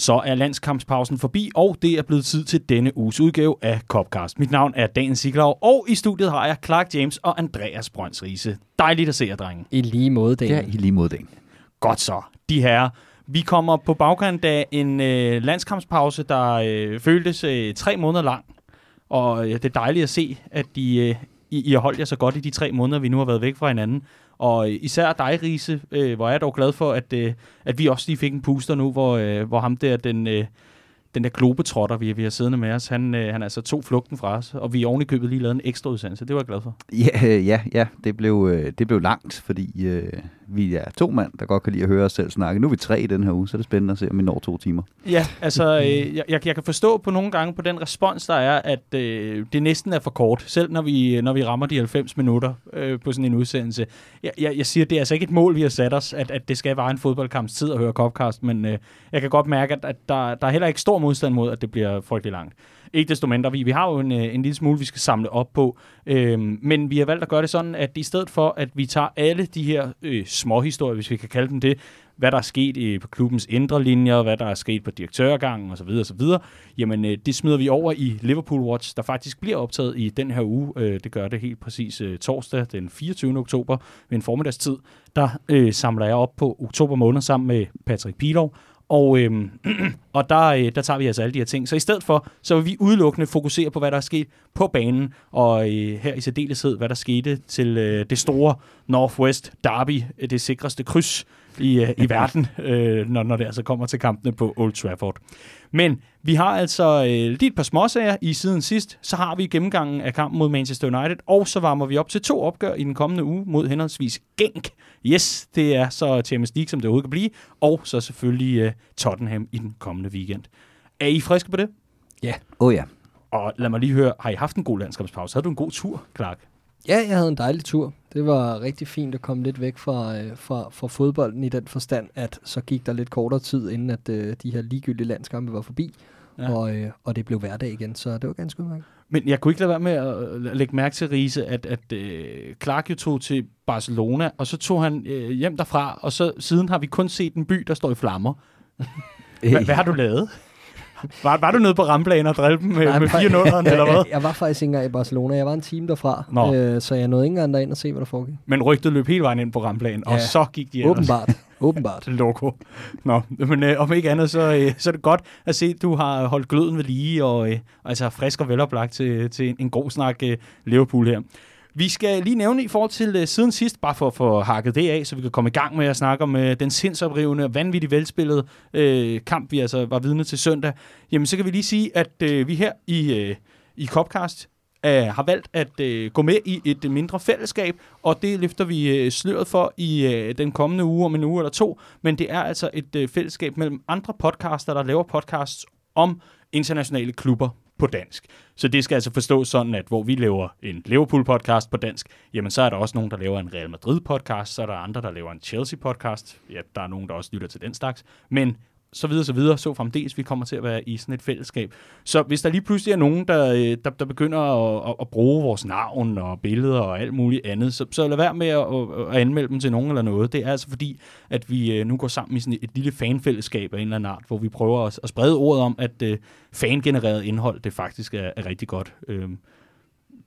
Så er landskampspausen forbi, og det er blevet tid til denne uges udgave af Copcast. Mit navn er Dan Siglau, og i studiet har jeg Clark James og Andreas Brøns Riese. Dejligt at se jer, drenge. I lige måde, Dan. Ja, i lige måde, Dan. Godt så. De her. Vi kommer på bagkant af en øh, landskampspause, der øh, føltes øh, tre måneder lang. Og øh, det er dejligt at se, at de, øh, I, I har holdt jer så godt i de tre måneder, vi nu har været væk fra hinanden. Og især dig, Riese, øh, hvor jeg er dog glad for, at, øh, at vi også lige fik en puster nu, hvor, øh, hvor ham der, den, øh, den der globetrotter, vi, vi har siddende med os, han, øh, han altså tog flugten fra os, og vi oven i købet lige lavet en ekstra udsendelse. Det var jeg glad for. Ja, øh, ja, ja det, blev, øh, det blev langt, fordi øh, vi er to mand, der godt kan lide at høre os selv snakke. Nu er vi tre i den her uge, så er det spændende at se, om vi når to timer. Ja, altså, øh, jeg, jeg kan forstå på nogle gange på den respons, der er, at øh, det næsten er for kort, selv når vi, når vi rammer de 90 minutter øh, på sådan en udsendelse. Jeg, jeg, jeg siger, det er altså ikke et mål, vi har sat os, at, at det skal være en fodboldkamps tid at høre Copcast, men øh, jeg kan godt mærke, at, at der, der er heller ikke stor modstand mod, at det bliver frygtelig langt. Ikke desto mindre, vi, vi har jo en, øh, en lille smule, vi skal samle op på, øhm, men vi har valgt at gøre det sådan, at i stedet for, at vi tager alle de her øh, små historier, hvis vi kan kalde dem det, hvad der er sket i, på klubbens indre linjer, hvad der er sket på direktørgangen osv., osv., jamen øh, det smider vi over i Liverpool Watch, der faktisk bliver optaget i den her uge. Øh, det gør det helt præcis øh, torsdag den 24. oktober ved en formiddagstid. Der øh, samler jeg op på oktober måned sammen med Patrick Pilov, og, øhm, og der, øh, der tager vi altså alle de her ting. Så i stedet for, så vil vi udelukkende fokusere på, hvad der er sket på banen, og øh, her i særdeleshed, hvad der skete til øh, det store Northwest Derby, øh, det sikreste kryds i, øh, i verden, øh, når, når det altså kommer til kampene på Old Trafford. Men vi har altså øh, lige et par småsager i siden sidst. Så har vi gennemgangen af kampen mod Manchester United, og så varmer vi op til to opgør i den kommende uge mod henholdsvis Genk. Yes, det er så Champions League, som det overhovedet kan blive, og så selvfølgelig øh, Tottenham i den kommende weekend. Er I friske på det? Ja. Åh oh, ja. Og lad mig lige høre, har I haft en god landskabspause? Havde du en god tur, Clark? Ja, jeg havde en dejlig tur. Det var rigtig fint at komme lidt væk fra, øh, fra, fra fodbolden i den forstand, at så gik der lidt kortere tid, inden at øh, de her ligegyldige landskampe var forbi, ja. og, øh, og det blev hverdag igen, så det var ganske udmærket. Men jeg kunne ikke lade være med at lægge mærke til, Riese, at, at øh, Clark jo tog til Barcelona, og så tog han øh, hjem derfra, og så siden har vi kun set en by, der står i flammer. hvad, hvad har du lavet? Var, var du nede på ramplanen og drille dem med, Nej, med 4 eller hvad? Jeg var faktisk ikke engang i Barcelona. Jeg var en time derfra, øh, så jeg nåede ikke engang derind og se, hvad der foregik. Men rygtet løb hele vejen ind på ramplanen, ja, og så gik de ellers. Åbenbart. Åbenbart. Loco. Nå, men øh, om ikke andet, så, øh, så er det godt at se, at du har holdt gløden ved lige, og øh, altså frisk og veloplagt til, til en, en god snak øh, Liverpool her. Vi skal lige nævne i forhold til uh, siden sidst, bare for at få hakket det af, så vi kan komme i gang med at snakke om uh, den sindsoprivende og vanvittigt velspillede uh, øh, kamp, vi altså var vidne til søndag. Jamen, så kan vi lige sige, at uh, vi her i, uh, i Copcast uh, har valgt at uh, gå med i et mindre fællesskab, og det løfter vi uh, sløret for i uh, den kommende uge, om en uge eller to. Men det er altså et uh, fællesskab mellem andre podcaster, der laver podcasts om internationale klubber på dansk. Så det skal altså forstås sådan, at hvor vi laver en Liverpool-podcast på dansk, jamen så er der også nogen, der laver en Real Madrid-podcast, så er der andre, der laver en Chelsea-podcast. Ja, der er nogen, der også lytter til den slags. Men så videre, så videre, så fremdeles, vi kommer til at være i sådan et fællesskab. Så hvis der lige pludselig er nogen, der, øh, der, der begynder at, at, at bruge vores navn og billeder og alt muligt andet, så, så lad være med at, at, anmelde dem til nogen eller noget. Det er altså fordi, at vi øh, nu går sammen i sådan et, et lille fanfællesskab af en eller anden art, hvor vi prøver at, at sprede ordet om, at uh, fangenereret indhold, det faktisk er, er rigtig godt. Uh,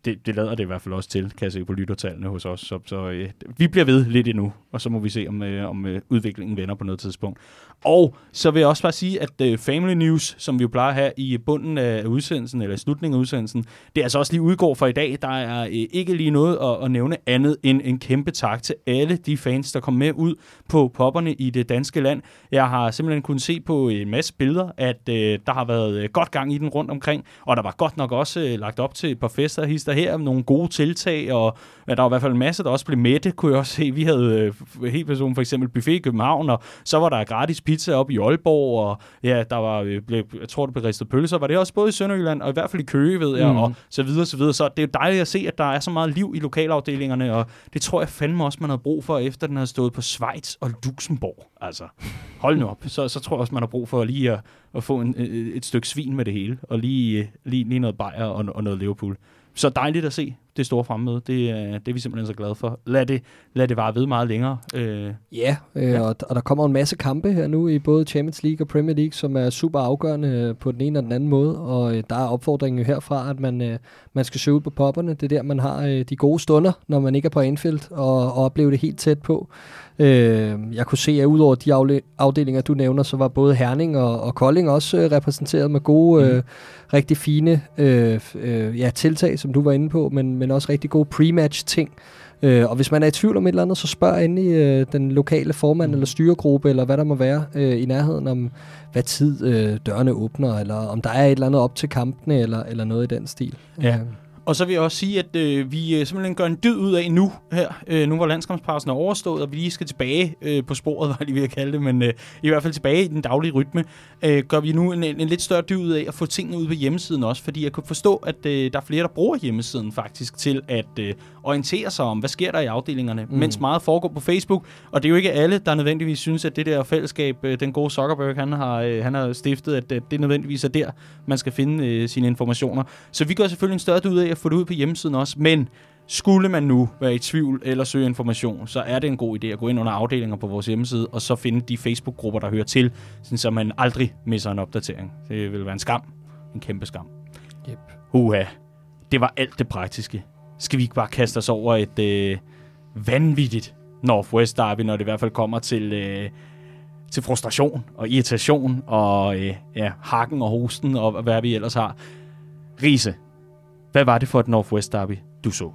det, det lader det i hvert fald også til, kan jeg se på lyttertallene hos os. Så, så øh, vi bliver ved lidt endnu, og så må vi se, om, øh, om øh, udviklingen vender på noget tidspunkt. Og så vil jeg også bare sige, at øh, Family News, som vi jo plejer at have i bunden af udsendelsen, eller i slutningen af udsendelsen, det er altså også lige udgår for i dag. Der er øh, ikke lige noget at, at nævne andet end en kæmpe tak til alle de fans, der kom med ud på popperne i det danske land. Jeg har simpelthen kunnet se på en masse billeder, at øh, der har været øh, godt gang i den rundt omkring, og der var godt nok også øh, lagt op til et par fester hister her, nogle gode tiltag, og ja, der var i hvert fald en masse, der også blev mætte, kunne jeg også se. Vi havde øh, helt person for eksempel buffet i København, og så var der gratis pizza op i Aalborg, og ja, der var, øh, blev, jeg tror, det blev ristet pølser, var det også både i Sønderjylland, og i hvert fald i Køge, ved jeg, mm. og så videre, så videre. Så det er jo dejligt at se, at der er så meget liv i lokalafdelingerne, og det tror jeg fandme også, man har brug for, efter den har stået på Schweiz og Luxembourg. Altså, hold nu op. Så, så tror jeg også, man har brug for lige at, at få en, et stykke svin med det hele, og lige, lige, lige noget bajer og, og noget Liverpool. Så dejligt at se det store fremmøde. Det, er, det er vi simpelthen så glade for. Lad det, lad det vare ved meget længere. Øh, Ja, øh, ja. Og, og der kommer en masse kampe her nu i både Champions League og Premier League, som er super afgørende øh, på den ene og den anden måde. Og øh, der er opfordringen jo herfra, at man, øh, man skal søge ud på popperne. Det er der, man har øh, de gode stunder, når man ikke er på Anfield, og, og opleve det helt tæt på. Øh, jeg kunne se, at udover de afle- afdelinger, du nævner, så var både Herning og, og Kolding også øh, repræsenteret med gode, øh, rigtig fine øh, øh, ja, tiltag, som du var inde på, men, men også rigtig gode pre-match ting. Øh, og hvis man er i tvivl om et eller andet, så spørg endelig øh, den lokale formand mm. eller styregruppe, eller hvad der må være øh, i nærheden om, hvad tid øh, dørene åbner, eller om der er et eller andet op til kampene, eller, eller noget i den stil. Ja. Øh, og så vil jeg også sige, at øh, vi øh, simpelthen gør en dyd ud af nu her, øh, nu hvor landskampspausen er overstået, og vi lige skal tilbage øh, på sporet, var jeg lige ved at kalde det, men øh, i hvert fald tilbage i den daglige rytme, øh, gør vi nu en, en, en lidt større dyd ud af at få tingene ud på hjemmesiden også, fordi jeg kunne forstå, at øh, der er flere, der bruger hjemmesiden faktisk til at øh, orientere sig om, hvad sker der i afdelingerne, mm. mens meget foregår på Facebook, og det er jo ikke alle, der nødvendigvis synes, at det der fællesskab, øh, den gode Zuckerberg, han har, øh, han har stiftet, at, at det nødvendigvis er der, man skal finde øh, sine informationer. Så vi gør selvfølgelig en større ud af at få det ud på hjemmesiden også, men skulle man nu være i tvivl eller søge information, så er det en god idé at gå ind under afdelinger på vores hjemmeside, og så finde de Facebook-grupper, der hører til, så man aldrig misser en opdatering. Det vil være en skam. En kæmpe skam. Yep. Uha. Det var alt det praktiske. Skal vi ikke bare kaste os over et øh, vanvittigt Northwest Derby, når det i hvert fald kommer til, øh, til frustration og irritation og øh, ja, hakken og hosten og hvad vi ellers har. Riese, hvad var det for et Northwest Derby, du så?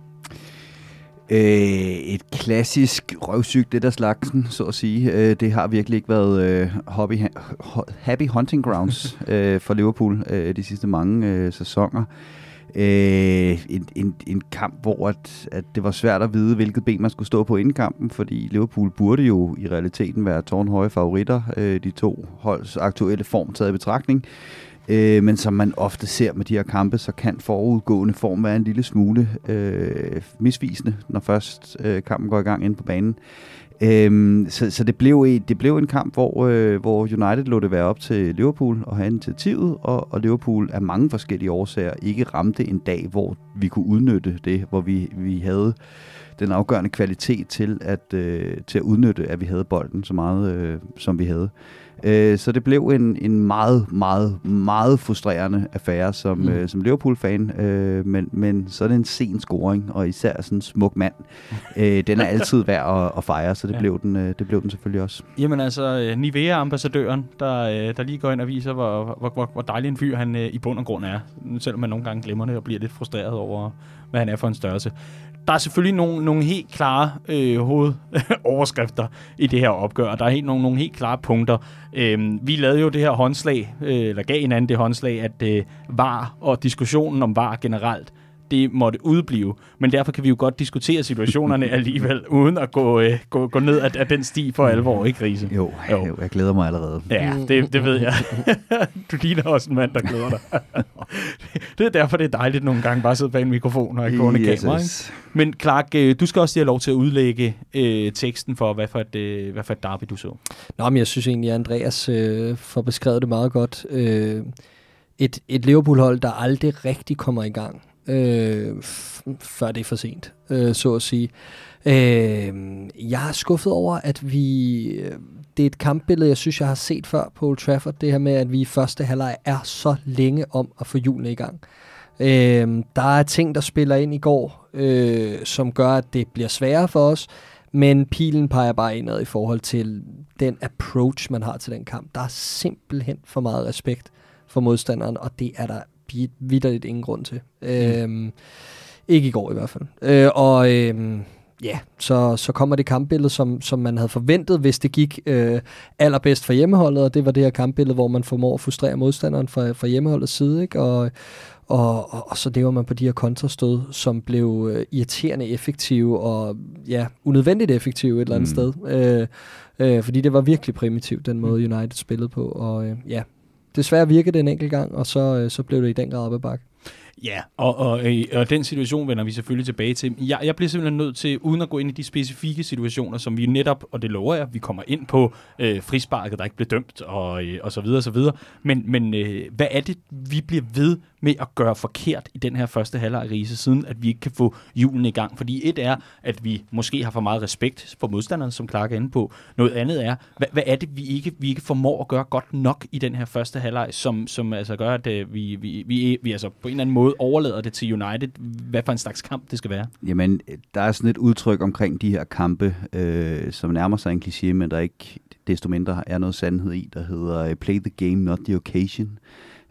Øh, et klassisk røvsygt det der slagsen, så at sige. Øh, det har virkelig ikke været øh, hobby, ha, happy hunting grounds øh, for Liverpool øh, de sidste mange øh, sæsoner. Øh, Øh, en, en, en kamp, hvor at, at det var svært at vide, hvilket ben man skulle stå på inden kampen, fordi Liverpool burde jo i realiteten være tårnhøje favoritter, øh, de to holds aktuelle form taget i betragtning. Øh, men som man ofte ser med de her kampe, så kan forudgående form være en lille smule øh, misvisende, når først øh, kampen går i gang inde på banen. Øhm, så så det, blev, det blev en kamp, hvor, øh, hvor United lå det være op til Liverpool og have initiativet, og, og Liverpool af mange forskellige årsager ikke ramte en dag, hvor vi kunne udnytte det, hvor vi, vi havde den afgørende kvalitet til at, øh, til at udnytte, at vi havde bolden så meget, øh, som vi havde. Øh, så det blev en, en meget, meget, meget frustrerende affære som, mm. øh, som Liverpool-fan, øh, men, men så er det en sen scoring, og især sådan en smuk mand. øh, den er altid værd at, at fejre, så det, ja. blev den, øh, det blev den selvfølgelig også. Jamen altså, Nivea-ambassadøren, der, der lige går ind og viser, hvor, hvor, hvor, hvor dejlig en fyr han i bund og grund er. Selvom man nogle gange glemmer det og bliver lidt frustreret over, hvad han er for en størrelse der er selvfølgelig nogle, nogle helt klare øh, hovedoverskrifter i det her opgør, der er helt, nogle, nogle helt klare punkter. Øh, vi lavede jo det her håndslag, øh, eller gav hinanden det håndslag, at øh, var og diskussionen om var generelt, det måtte udblive. Men derfor kan vi jo godt diskutere situationerne alligevel, uden at gå, øh, gå, gå ned af, af den sti for alvor, ikke Riese? Jo, jo. jo, jeg glæder mig allerede. Ja, det, det ved jeg. du ligner også en mand, der glæder dig. det er derfor, det er dejligt nogle gange bare at sidde bag en mikrofon og ikke gående yes, kamera. Ikke? Men Clark, øh, du skal også lige have lov til at udlægge øh, teksten for, hvad for, et, øh, hvad for et derby du så. Nå, men jeg synes egentlig, at Andreas øh, får beskrevet det meget godt. Øh, et, et Liverpool-hold, der aldrig rigtig kommer i gang øh, før det er for sent, øh, så at sige. Øh, jeg er skuffet over, at vi... Øh, det er et kampbillede, jeg synes, jeg har set før på Old Trafford. Det her med, at vi i første halvleg er så længe om at få julen i gang. Øh, der er ting, der spiller ind i går, øh, som gør, at det bliver sværere for os. Men pilen peger bare indad i forhold til den approach, man har til den kamp. Der er simpelthen for meget respekt for modstanderen, og det er der vidderligt ingen grund til. Mm. Øhm, ikke i går i hvert fald. Øh, og øhm, ja, så, så kommer det kampbillede, som, som man havde forventet, hvis det gik øh, allerbedst for hjemmeholdet, og det var det her kampbillede, hvor man formår at frustrere modstanderen fra, fra hjemmeholdets side, ikke? Og, og, og, og så lever man på de her kontrastød, som blev øh, irriterende effektive og ja, unødvendigt effektive et eller andet mm. sted. Øh, øh, fordi det var virkelig primitivt, den måde mm. United spillede på. Og øh, ja, desværre virkede det en enkelt gang, og så, øh, så blev det i den grad op ad bakke. Ja, og, og, øh, og den situation vender vi selvfølgelig tilbage til. Jeg, jeg bliver simpelthen nødt til, uden at gå ind i de specifikke situationer, som vi netop, og det lover jeg, vi kommer ind på øh, frisparket, der ikke blev dømt, og, øh, og så videre, og så videre. Men, men øh, hvad er det, vi bliver ved med at gøre forkert i den her første halvleg Riese, siden at vi ikke kan få julen i gang? Fordi et er, at vi måske har for meget respekt for modstanderne, som Clark er inde på. Noget andet er, hvad, hvad er det, vi ikke, vi ikke formår at gøre godt nok i den her første halvleg, som, som altså gør, at uh, vi, vi, vi, vi altså på en eller anden måde overlader det til United, hvad for en slags kamp det skal være? Jamen, der er sådan et udtryk omkring de her kampe, øh, som nærmer sig en kliché, men der ikke desto mindre er noget sandhed i, der hedder øh, play the game, not the occasion.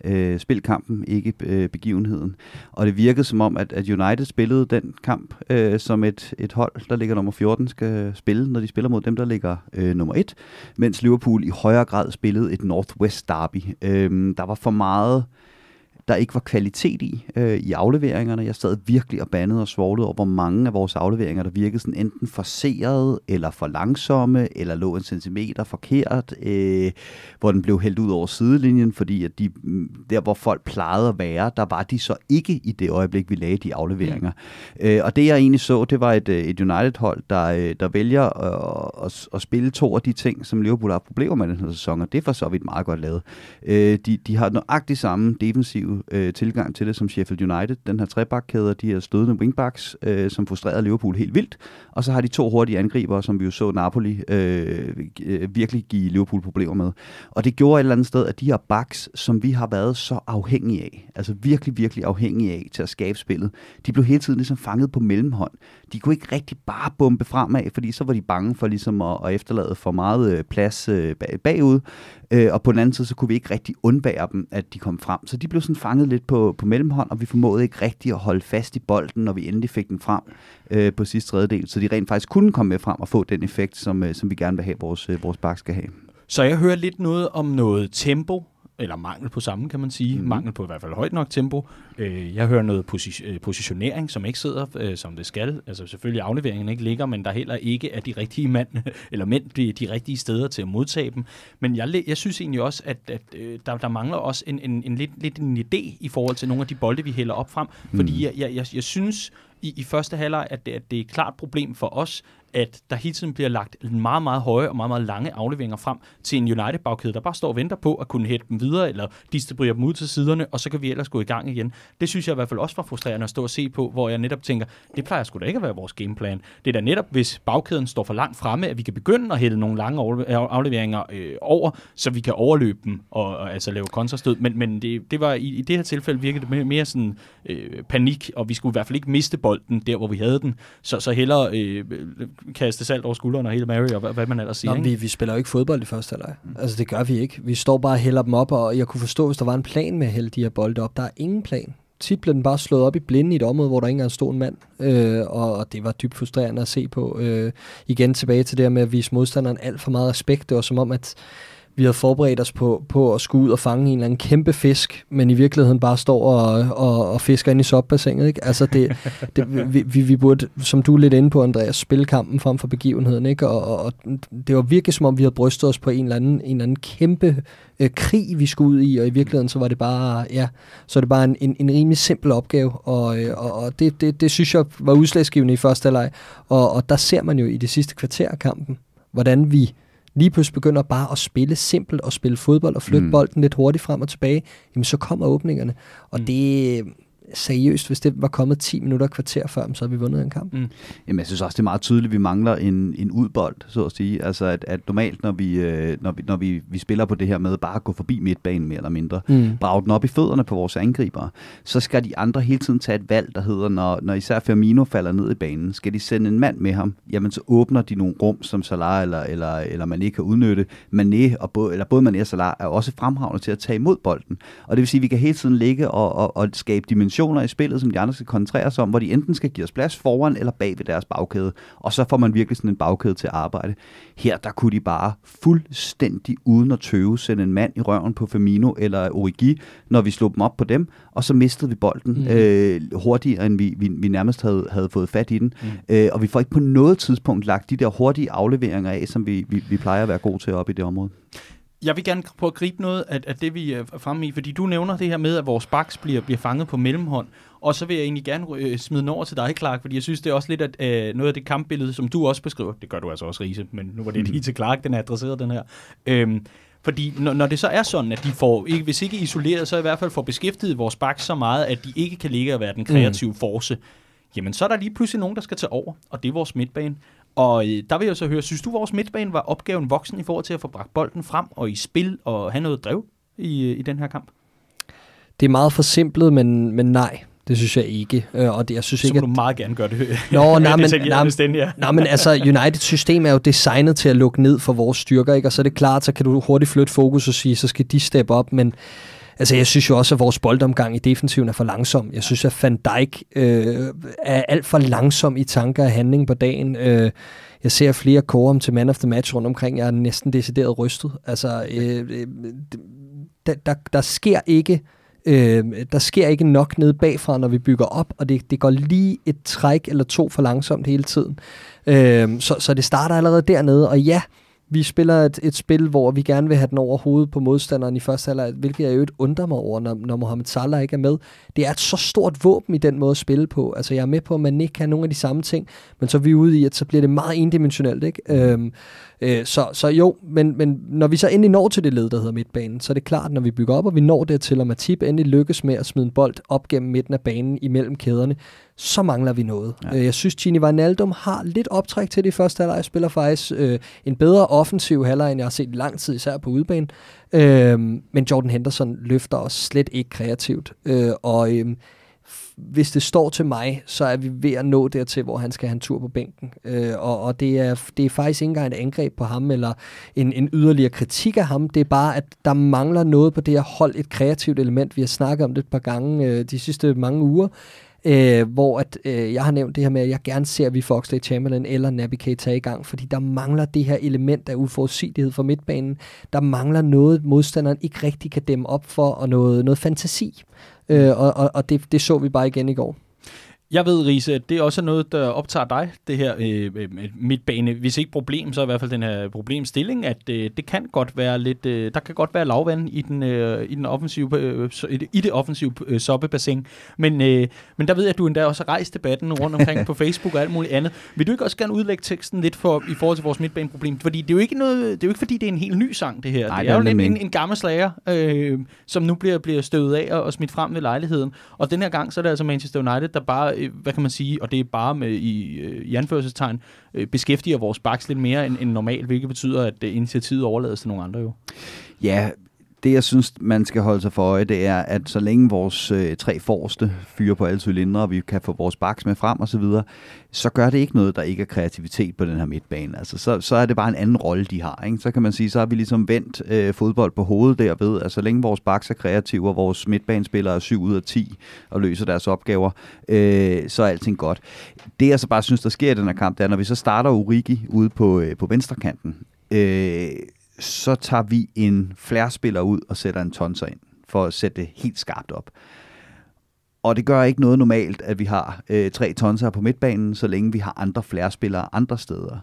Øh, spil kampen, ikke øh, begivenheden. Og det virkede som om, at, at United spillede den kamp, øh, som et, et hold, der ligger nummer 14, skal spille, når de spiller mod dem, der ligger øh, nummer 1, mens Liverpool i højere grad spillede et Northwest Derby. Øh, der var for meget der ikke var kvalitet i øh, i afleveringerne. Jeg sad virkelig og bandede og svoglede over, hvor mange af vores afleveringer, der virkede sådan enten forceret, eller for langsomme, eller lå en centimeter forkert, øh, hvor den blev hældt ud over sidelinjen, fordi at de, mm, der, hvor folk plejede at være, der var de så ikke i det øjeblik, vi lagde de afleveringer. Mm. Øh, og det, jeg egentlig så, det var et, øh, et United-hold, der, øh, der vælger at, at, at spille to af de ting, som Liverpool har problemer med den her sæson, og det er for så vidt meget godt lavet. Øh, de, de har nøjagtigt samme defensive øh, tilgang til det som Sheffield United. Den her trebakkæde, de her stødende wingbacks, øh, som frustrerede Liverpool helt vildt. Og så har de to hurtige angriber, som vi jo så Napoli øh, øh, virkelig give Liverpool problemer med. Og det gjorde et eller andet sted, at de her backs, som vi har været så afhængige af, altså virkelig, virkelig afhængige af til at skabe spillet, de blev hele tiden ligesom fanget på mellemhånd. De kunne ikke rigtig bare bombe fremad, fordi så var de bange for ligesom at, at efterlade for meget øh, plads øh, bagud. Øh, og på den anden side, så kunne vi ikke rigtig undvære dem, at de kom frem. Så de blev sådan fanget lidt på, på mellemhånd, og vi formåede ikke rigtig at holde fast i bolden, når vi endelig fik den frem øh, på sidste tredjedel. Så de rent faktisk kunne komme med frem og få den effekt, som, øh, som vi gerne vil have, vores, øh, vores bak skal have. Så jeg hører lidt noget om noget tempo, eller mangel på samme, kan man sige. Mm. Mangel på i hvert fald højt nok tempo. Øh, jeg hører noget posi- øh, positionering, som ikke sidder, øh, som det skal. Altså selvfølgelig afleveringen ikke ligger, men der heller ikke er de rigtige mand, eller mænd de, de rigtige steder til at modtage dem. Men jeg, jeg synes egentlig også, at, at øh, der, der mangler også en, en, en lidt, lidt en idé i forhold til nogle af de bolde, vi hælder op frem. Mm. Fordi jeg, jeg, jeg, jeg synes i, i første halvleg, at det, at det er et klart problem for os, at der hele tiden bliver lagt meget, meget høje og meget, meget lange afleveringer frem til en United-bagkæde, der bare står og venter på at kunne hætte dem videre, eller distribuere dem ud til siderne, og så kan vi ellers gå i gang igen. Det synes jeg i hvert fald også var frustrerende at stå og se på, hvor jeg netop tænker, det plejer sgu da ikke at være vores gameplan. Det er da netop, hvis bagkæden står for langt fremme, at vi kan begynde at hælde nogle lange øh, afleveringer øh, over, så vi kan overløbe dem og, og altså lave kontrastød. Men, men det, det var i, i det her tilfælde virkede det mere, mere sådan øh, panik, og vi skulle i hvert fald ikke miste bolden der, hvor vi havde den. Så, så hellere øh, kaste salt over skulderen og hele Mary, og hvad, hvad man ellers siger. Nå, vi, vi spiller jo ikke fodbold i første halvleg. Mm. Altså, det gør vi ikke. Vi står bare og hælder dem op, og jeg kunne forstå, hvis der var en plan med at hælde de her bolde op. Der er ingen plan. Tit blev den bare slået op i blinde i et område, hvor der ikke engang stod en mand. Øh, og, og det var dybt frustrerende at se på. Øh, igen tilbage til det med at vise modstanderen alt for meget respekt. Det var som om, at vi havde forberedt os på, på at skulle ud og fange en eller anden kæmpe fisk, men i virkeligheden bare står og, og, og fisker ind i sopbassinet. Ikke? Altså det, det, vi, vi, vi burde, som du er lidt inde på, Andreas, spille kampen frem for begivenheden. Ikke? Og, og, og det var virkelig som om, vi havde brystet os på en eller anden, en eller anden kæmpe øh, krig, vi skulle ud i, og i virkeligheden så var det bare, ja, så er det bare en, en, en rimelig simpel opgave, og, øh, og, og det, det, det synes jeg var udslagsgivende i første leg, og, og der ser man jo i det sidste kvarter af kampen, hvordan vi lige pludselig begynder bare at spille simpelt og spille fodbold og flytte mm. bolden lidt hurtigt frem og tilbage, jamen så kommer åbningerne. Og mm. det, seriøst, hvis det var kommet 10 minutter kvarter før, så havde vi vundet en kamp. Mm. Jamen, jeg synes også, det er meget tydeligt, at vi mangler en, en udbold, så at sige. Altså, at, at normalt, når, vi, øh, når, vi, når vi, vi spiller på det her med bare at gå forbi midtbanen mere eller mindre, mm. brage den op i fødderne på vores angribere, så skal de andre hele tiden tage et valg, der hedder, når, når især Firmino falder ned i banen, skal de sende en mand med ham, jamen så åbner de nogle rum, som Salah eller, eller, eller Mané kan udnytte. Mané, og både, eller både Mané og Salah er også fremragende til at tage imod bolden. Og det vil sige, at vi kan hele tiden ligge og, og, og skabe dimension situationer i spillet, som de andre skal koncentrere sig om, hvor de enten skal give os plads foran eller bag ved deres bagkæde, og så får man virkelig sådan en bagkæde til at arbejde. Her der kunne de bare fuldstændig uden at tøve sende en mand i røven på Firmino eller Origi, når vi slog dem op på dem, og så mistede vi bolden mm. øh, hurtigere, end vi, vi, vi nærmest havde, havde fået fat i den. Mm. Øh, og vi får ikke på noget tidspunkt lagt de der hurtige afleveringer af, som vi, vi, vi plejer at være gode til op i det område. Jeg vil gerne prøve at gribe noget af, af det, vi er fremme i, fordi du nævner det her med, at vores baks bliver, bliver fanget på mellemhånd. Og så vil jeg egentlig gerne øh, smide den over til dig, Clark, fordi jeg synes, det er også lidt at, øh, noget af det kampbillede, som du også beskriver. Det gør du altså også, Riese, men nu var det mm. lige til Clark, den er adresseret, den her. Øhm, Fordi når, når det så er sådan, at de får, ikke, hvis ikke isoleret, så i hvert fald får beskæftiget vores bak så meget, at de ikke kan ligge og være den kreative mm. force, jamen så er der lige pludselig nogen, der skal tage over, og det er vores midtbane. Og øh, der vil jeg så høre, synes du, vores midtbane var opgaven voksen i forhold til at få bragt bolden frem og i spil og have noget drev i, øh, i den her kamp? Det er meget forsimplet, men, men nej. Det synes jeg ikke. Øh, og det, jeg synes så ikke, at... du meget gerne gøre det. Nå, nej, men, nej, ja. nej, men altså, United system er jo designet til at lukke ned for vores styrker, ikke? og så er det klart, så kan du hurtigt flytte fokus og sige, så skal de steppe op, men Altså, jeg synes jo også, at vores boldomgang i defensiven er for langsom. Jeg synes, at Van Dijk øh, er alt for langsom i tanker og handling på dagen. Øh, jeg ser flere korum til man of the match rundt omkring. Jeg er næsten decideret rystet. Altså, øh, øh, der, der, der sker ikke Øh, der sker ikke nok nede bagfra, når vi bygger op, og det, det går lige et træk eller to for langsomt hele tiden. Øh, så, så det starter allerede dernede, og ja, vi spiller et, et spil, hvor vi gerne vil have den over hovedet på modstanderen i første halvleg, hvilket jeg jo et undrer mig over, når, når Mohamed Salah ikke er med. Det er et så stort våben i den måde at spille på. Altså jeg er med på, at man ikke kan nogle af de samme ting, men så er vi ude i, at så bliver det meget endimensionelt. Ikke? Øhm, øh, så, så jo, men, men når vi så endelig når til det led, der hedder midtbanen, så er det klart, når vi bygger op, og vi når dertil, og Matip endelig lykkes med at smide en bold op gennem midten af banen imellem kæderne, så mangler vi noget. Ja. Øh, jeg synes, Gini Wijnaldum har lidt optræk til det første halvleg. spiller faktisk øh, en bedre offensiv halvleg, end jeg har set i lang tid, især på udebane. Øh, men Jordan Henderson løfter os slet ikke kreativt. Øh, og øh, hvis det står til mig, så er vi ved at nå dertil, hvor han skal have en tur på bænken. Øh, og og det, er, det er faktisk ikke engang et angreb på ham, eller en, en yderligere kritik af ham. Det er bare, at der mangler noget på det her hold, et kreativt element. Vi har snakket om det et par gange øh, de sidste mange uger øh, hvor at, øh, jeg har nævnt det her med, at jeg gerne ser, at vi får Oxlade Chamberlain eller Naby Keita i gang, fordi der mangler det her element af uforudsigelighed for midtbanen. Der mangler noget, modstanderen ikke rigtig kan dæmme op for, og noget, noget fantasi. Øh, og og, og det, det så vi bare igen i går. Jeg ved, Riese, at det er også noget, der optager dig, det her øh, øh, midtbane. Hvis ikke problem, så i hvert fald den her problemstilling, at øh, det kan godt være lidt, øh, der kan godt være lavvand i, den, øh, i, den offensive, øh, i, det, offensive øh, soppebassin. Men, øh, men der ved jeg, at du endda også har rejst debatten rundt omkring på Facebook og alt muligt andet. Vil du ikke også gerne udlægge teksten lidt for, i forhold til vores midtbaneproblem? Fordi det er jo ikke, noget, det er jo ikke fordi, det er en helt ny sang, det her. Nej, det er jo en, en, en gammel slager, øh, som nu bliver, bliver støvet af og, og smidt frem ved lejligheden. Og den her gang, så er det altså Manchester United, der bare Øh, hvad kan man sige, og det er bare med i, øh, i anførselstegn, øh, beskæftiger vores baks lidt mere end, end normalt, hvilket betyder, at øh, initiativet overlades til nogle andre jo. Ja, det, jeg synes, man skal holde sig for øje, det er, at så længe vores øh, tre forreste fyre på alle cylindre, og vi kan få vores baks med frem og så videre, så gør det ikke noget, der ikke er kreativitet på den her midtbane. Altså, så, så er det bare en anden rolle, de har. Ikke? Så kan man sige, så har vi ligesom vendt øh, fodbold på hovedet derved, at så længe vores baks er kreative, og vores midtbanespillere er 7 ud af 10 og løser deres opgaver, øh, så er alting godt. Det, jeg så bare synes, der sker i den her kamp, det er, når vi så starter Urigi ude på, øh, på venstrekanten, øh, så tager vi en flærspiller ud og sætter en tonser ind, for at sætte det helt skarpt op. Og det gør ikke noget normalt, at vi har øh, tre tonser på midtbanen, så længe vi har andre flærspillere andre steder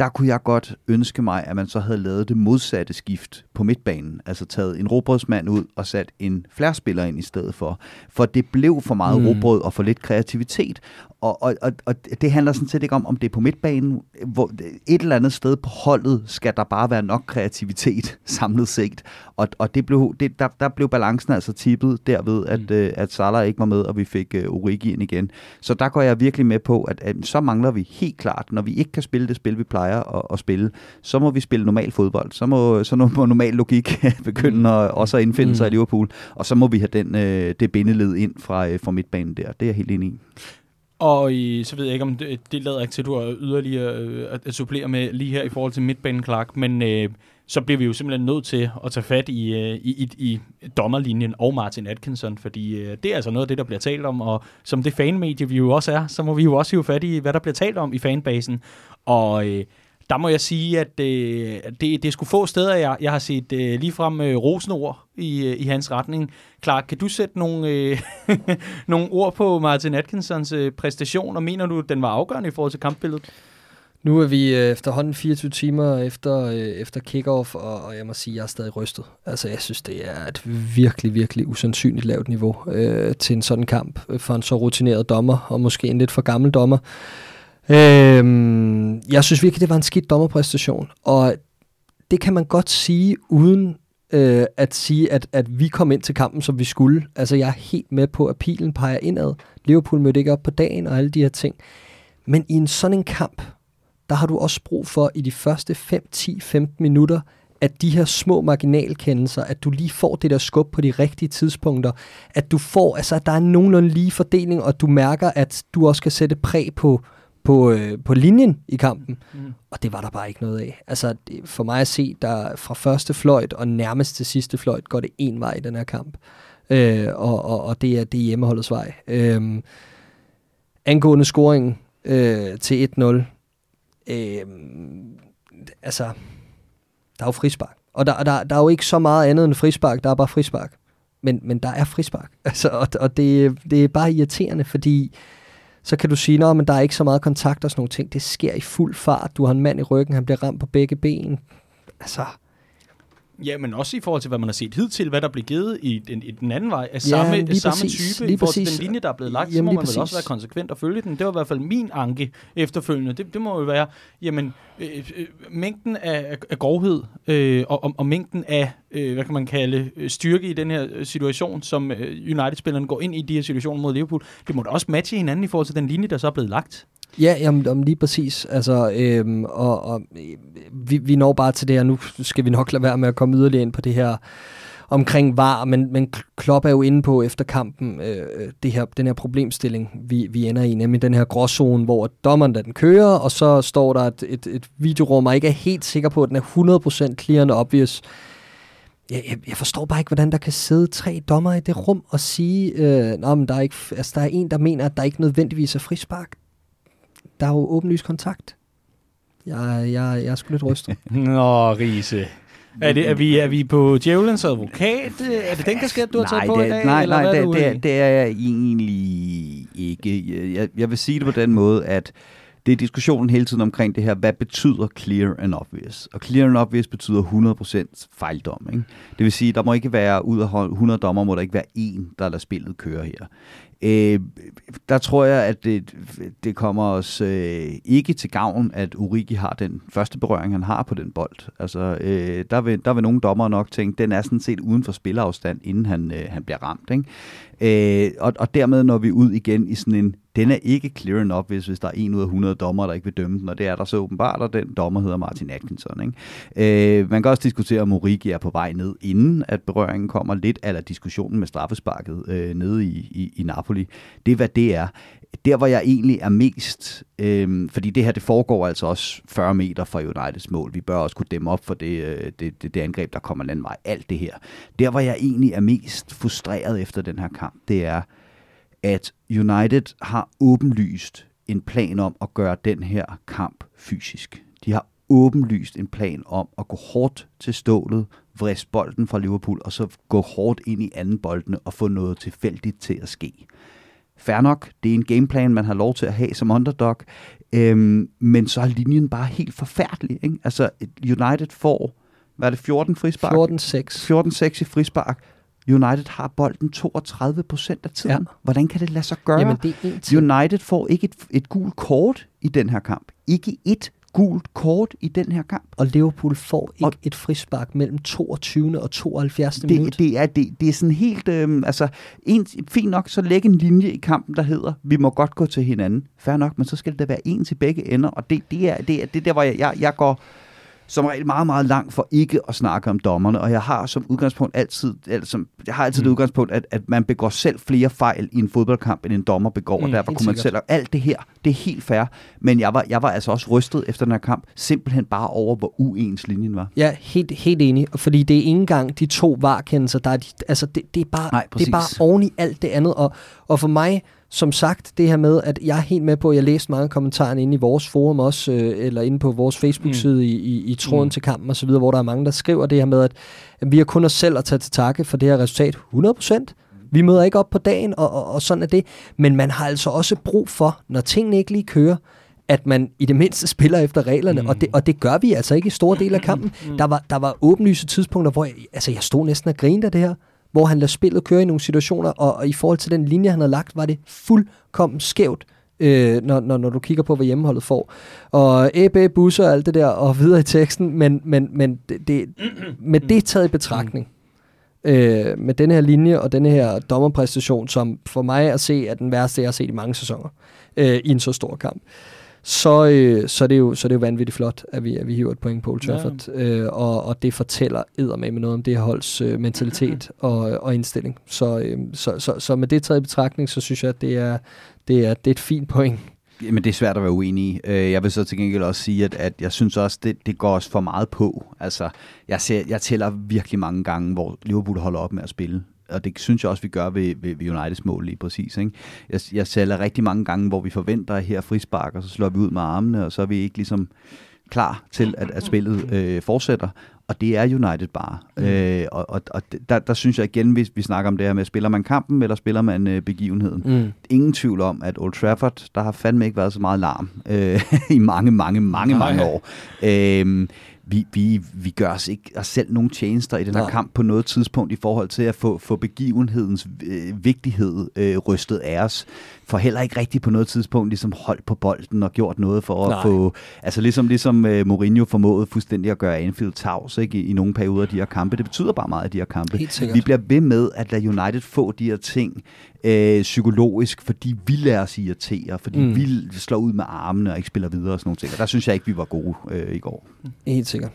der kunne jeg godt ønske mig, at man så havde lavet det modsatte skift på midtbanen. Altså taget en robrødsmand ud og sat en flærspiller ind i stedet for. For det blev for meget mm. robrød og for lidt kreativitet. Og, og, og, og det handler sådan set ikke om, om det er på midtbanen. Hvor et eller andet sted på holdet skal der bare være nok kreativitet samlet set. Og, og det blev, det, der, der blev balancen altså tippet derved, at, mm. øh, at Salah ikke var med, og vi fik uh, Origi ind igen. Så der går jeg virkelig med på, at, at så mangler vi helt klart, når vi ikke kan spille det spil, vi plejer at, at spille, så må vi spille normal fodbold. Så må, så må normal logik begynde mm. at, også at indfinde mm. sig i Liverpool. Og så må vi have den, øh, det bindeled ind fra, øh, fra midtbanen der. Det er jeg helt enig i. Og i, så ved jeg ikke, om det, det lader ikke til, at du har yderligere øh, at, at supplere med lige her i forhold til midtbanen, Clark, men øh, så bliver vi jo simpelthen nødt til at tage fat i, øh, i, i, i dommerlinjen og Martin Atkinson, fordi øh, det er altså noget af det, der bliver talt om, og som det fanmedie vi jo også er, så må vi jo også hive fat i, hvad der bliver talt om i fanbasen. Og øh, der må jeg sige, at øh, det, det skulle få steder, jeg, jeg har set øh, ligefrem øh, rosenord i, øh, i hans retning. Clark, kan du sætte nogle, øh, nogle ord på Martin Atkinsons øh, præstation, og mener du, den var afgørende i forhold til kampbilledet? Nu er vi øh, efterhånden 24 timer efter, øh, efter kickoff, og, og jeg må sige, at jeg er stadig rystet. Altså, jeg synes, det er et virkelig, virkelig usandsynligt lavt niveau øh, til en sådan kamp øh, for en så rutineret dommer, og måske en lidt for gammel dommer. Øhm, jeg synes virkelig, det var en skidt dommerpræstation, og det kan man godt sige, uden øh, at sige, at, at vi kom ind til kampen, som vi skulle. Altså, jeg er helt med på, at pilen peger indad. Liverpool mødte ikke op på dagen og alle de her ting. Men i en sådan en kamp, der har du også brug for i de første 5, 10, 15 minutter, at de her små marginalkendelser, at du lige får det der skub på de rigtige tidspunkter, at du får, altså at der er nogenlunde lige fordeling, og du mærker, at du også kan sætte præg på, på, øh, på linjen i kampen. Mm. Og det var der bare ikke noget af. Altså det, for mig at se, der fra første fløjt og nærmest til sidste fløjt, går det en vej i den her kamp. Øh, og, og, og det er det er hjemmeholdets vej. Øh, angående scoringen øh, til 1-0, øh, altså, der er jo frispark. Og der, der, der er jo ikke så meget andet end frispark, der er bare frispark. Men, men der er frispark. Altså, og og det, det er bare irriterende, fordi så kan du sige, at der er ikke så meget kontakt og sådan nogle ting. Det sker i fuld fart. Du har en mand i ryggen, han bliver ramt på begge ben. Altså, Ja, men også i forhold til, hvad man har set hidtil, hvad der blev givet i den, i den anden vej, af samme, ja, samme præcis, type, i forhold til den linje, der er blevet lagt, jamen, så må man præcis. vel også være konsekvent og følge den. Det var i hvert fald min anke efterfølgende. Det, det må jo være, jamen, øh, øh, mængden af, af grovhed øh, og, og, og mængden af, øh, hvad kan man kalde, øh, styrke i den her øh, situation, som øh, United-spillerne går ind i de her situationer mod Liverpool, det må da også matche hinanden i forhold til den linje, der så er blevet lagt. Ja, jamen, om lige præcis. Altså, øhm, og, og vi, vi når bare til det her. Nu skal vi nok lade være med at komme yderligere ind på det her omkring var, men, men Klopp er jo inde på efter kampen øh, øh det her, den her problemstilling, vi, vi ender i, nemlig den her gråzone, hvor dommeren den kører, og så står der et, et, et videorum, og ikke er helt sikker på, at den er 100% clear and obvious. Jeg, jeg, jeg forstår bare ikke, hvordan der kan sidde tre dommer i det rum og sige, øh, Nå, men der er, ikke, altså, der er en, der mener, at der ikke nødvendigvis er frispark der er jo åbenlyst kontakt. Jeg, jeg, jeg er sgu lidt rystet. Nå, Riese. Er, det, er, vi, er vi på djævelens advokat? Er det den kasket, du har taget nej, på det, i dag? Nej, nej, det, det, er, det er jeg egentlig ikke. Jeg, jeg vil sige det på den måde, at det er diskussionen hele tiden omkring det her, hvad betyder clear and obvious? Og clear and obvious betyder 100% fejldom. Ikke? Det vil sige, der må ikke være, ud af 100 dommer, må der ikke være en, der lader spillet køre her. Øh, der tror jeg, at det, det kommer os øh, ikke til gavn, at Urigi har den første berøring, han har på den bold. Altså, øh, der, vil, der vil nogle dommer nok tænke, den er sådan set uden for spilafstand, inden han, øh, han bliver ramt. Ikke? Øh, og, og dermed når vi ud igen i sådan en, den er ikke clear enough, hvis, hvis der er en ud af 100 dommer, der ikke vil dømme den, og det er der så åbenbart, og den dommer hedder Martin Atkinson. Ikke? Øh, man kan også diskutere, om Origi er på vej ned, inden at berøringen kommer lidt, eller diskussionen med straffesparket øh, nede i, i, i Napoli Det er, hvad det er. Der, hvor jeg egentlig er mest, øh, fordi det her, det foregår altså også 40 meter fra Uniteds mål. Vi bør også kunne dæmme op for det, øh, det, det, det angreb, der kommer den vej. Alt det her. Der, hvor jeg egentlig er mest frustreret efter den her kamp, det er, at United har åbenlyst en plan om at gøre den her kamp fysisk. De har åbenlyst en plan om at gå hårdt til stålet, vriste bolden fra Liverpool, og så gå hårdt ind i anden boldene og få noget tilfældigt til at ske. Fair nok, det er en gameplan, man har lov til at have som underdog, øhm, men så er linjen bare helt forfærdelig. Ikke? Altså, United får, hvad er det, 14 frispark? 14-6. 14-6 i frispark. United har bolden 32 procent af tiden. Ja. Hvordan kan det lade sig gøre? Jamen, det er United får ikke et, et gult kort i den her kamp. Ikke et gult kort i den her kamp. Og Liverpool får ikke og et frispark mellem 22. og 72. Det, minut. Det er, det, det er sådan helt, øh, altså, en, fint nok, så lægge en linje i kampen, der hedder, vi må godt gå til hinanden. Fair nok, men så skal det da være en til begge ender, og det, det, er, det er det der, hvor jeg, jeg, jeg går som regel meget, meget langt for ikke at snakke om dommerne, og jeg har som udgangspunkt altid, altså, jeg har altid mm. det udgangspunkt, at, at man begår selv flere fejl i en fodboldkamp, end en dommer begår, mm, og derfor kunne man selv, alt det her, det er helt fair, men jeg var, jeg var altså også rystet efter den her kamp, simpelthen bare over, hvor uens linjen var. Ja, helt, helt enig, fordi det er ikke engang de to varkendelser, der er, de, altså det, det, er bare, Nej, det er bare oven i alt det andet, og, og for mig, som sagt, det her med, at jeg er helt med på, at jeg læste mange kommentarer inde i vores forum også, øh, eller inde på vores Facebook-side mm. i, i, i tråden mm. til kampen osv., hvor der er mange, der skriver det her med, at, at vi har kun os selv at tage til takke for det her resultat 100%. Vi møder ikke op på dagen, og, og, og sådan er det. Men man har altså også brug for, når tingene ikke lige kører, at man i det mindste spiller efter reglerne, mm. og, det, og det gør vi altså ikke i store dele af kampen. Mm. Der var, der var åbenlyse tidspunkter, hvor jeg, altså jeg stod næsten og grinede af det her hvor han lader spillet køre i nogle situationer, og, og i forhold til den linje, han havde lagt, var det fuldkommen skævt øh, når, når, når du kigger på, hvad hjemmeholdet får. Og æbæ, busser og alt det der, og videre i teksten, men, men, men det, det, med det taget i betragtning, øh, med den her linje og den her dommerpræstation, som for mig at se er den værste, jeg har set i mange sæsoner øh, i en så stor kamp, så, øh, så, er det jo, så er det jo vanvittigt flot, at vi, at vi hiver et point på Old Trafford. Ja. Øh, og, og det fortæller med noget om det her holds øh, mentalitet og, og indstilling. Så, øh, så, så, så med det taget i betragtning, så synes jeg, at det er, det er, det er et fint point. Jamen, det er svært at være uenig i. Øh, jeg vil så til gengæld også sige, at, at jeg synes også, det, det går os for meget på. Altså, jeg, ser, jeg tæller virkelig mange gange, hvor Liverpool holder op med at spille og det synes jeg også, vi gør ved, ved, ved Uniteds mål lige præcis. Ikke? Jeg, jeg sælger rigtig mange gange, hvor vi forventer her frispark, og så slår vi ud med armene, og så er vi ikke ligesom klar til, at, at spillet øh, fortsætter. Og det er United bare. Mm. Øh, og og, og der, der synes jeg igen, hvis vi snakker om det her med, spiller man kampen, eller spiller man øh, begivenheden? Mm. Ingen tvivl om, at Old Trafford, der har fandme ikke været så meget larm øh, i mange, mange, mange, mange år. Øh, vi, vi, vi gør os ikke os selv nogen tjenester i den her Nej. kamp på noget tidspunkt i forhold til at få, få begivenhedens øh, vigtighed øh, rystet af os. For heller ikke rigtigt på noget tidspunkt ligesom holdt på bolden og gjort noget for Nej. at få... Altså ligesom, ligesom øh, Mourinho formåede fuldstændig at gøre Anfield tavs ikke, i, i nogle perioder af de her kampe. Det betyder bare meget af de her kampe. Vi bliver ved med at lade United få de her ting øh, psykologisk, fordi vi lader os irritere, fordi mm. vi slår ud med armene og ikke spiller videre og sådan nogle ting. Og der synes jeg ikke, vi var gode øh, i går. Helt sikkert.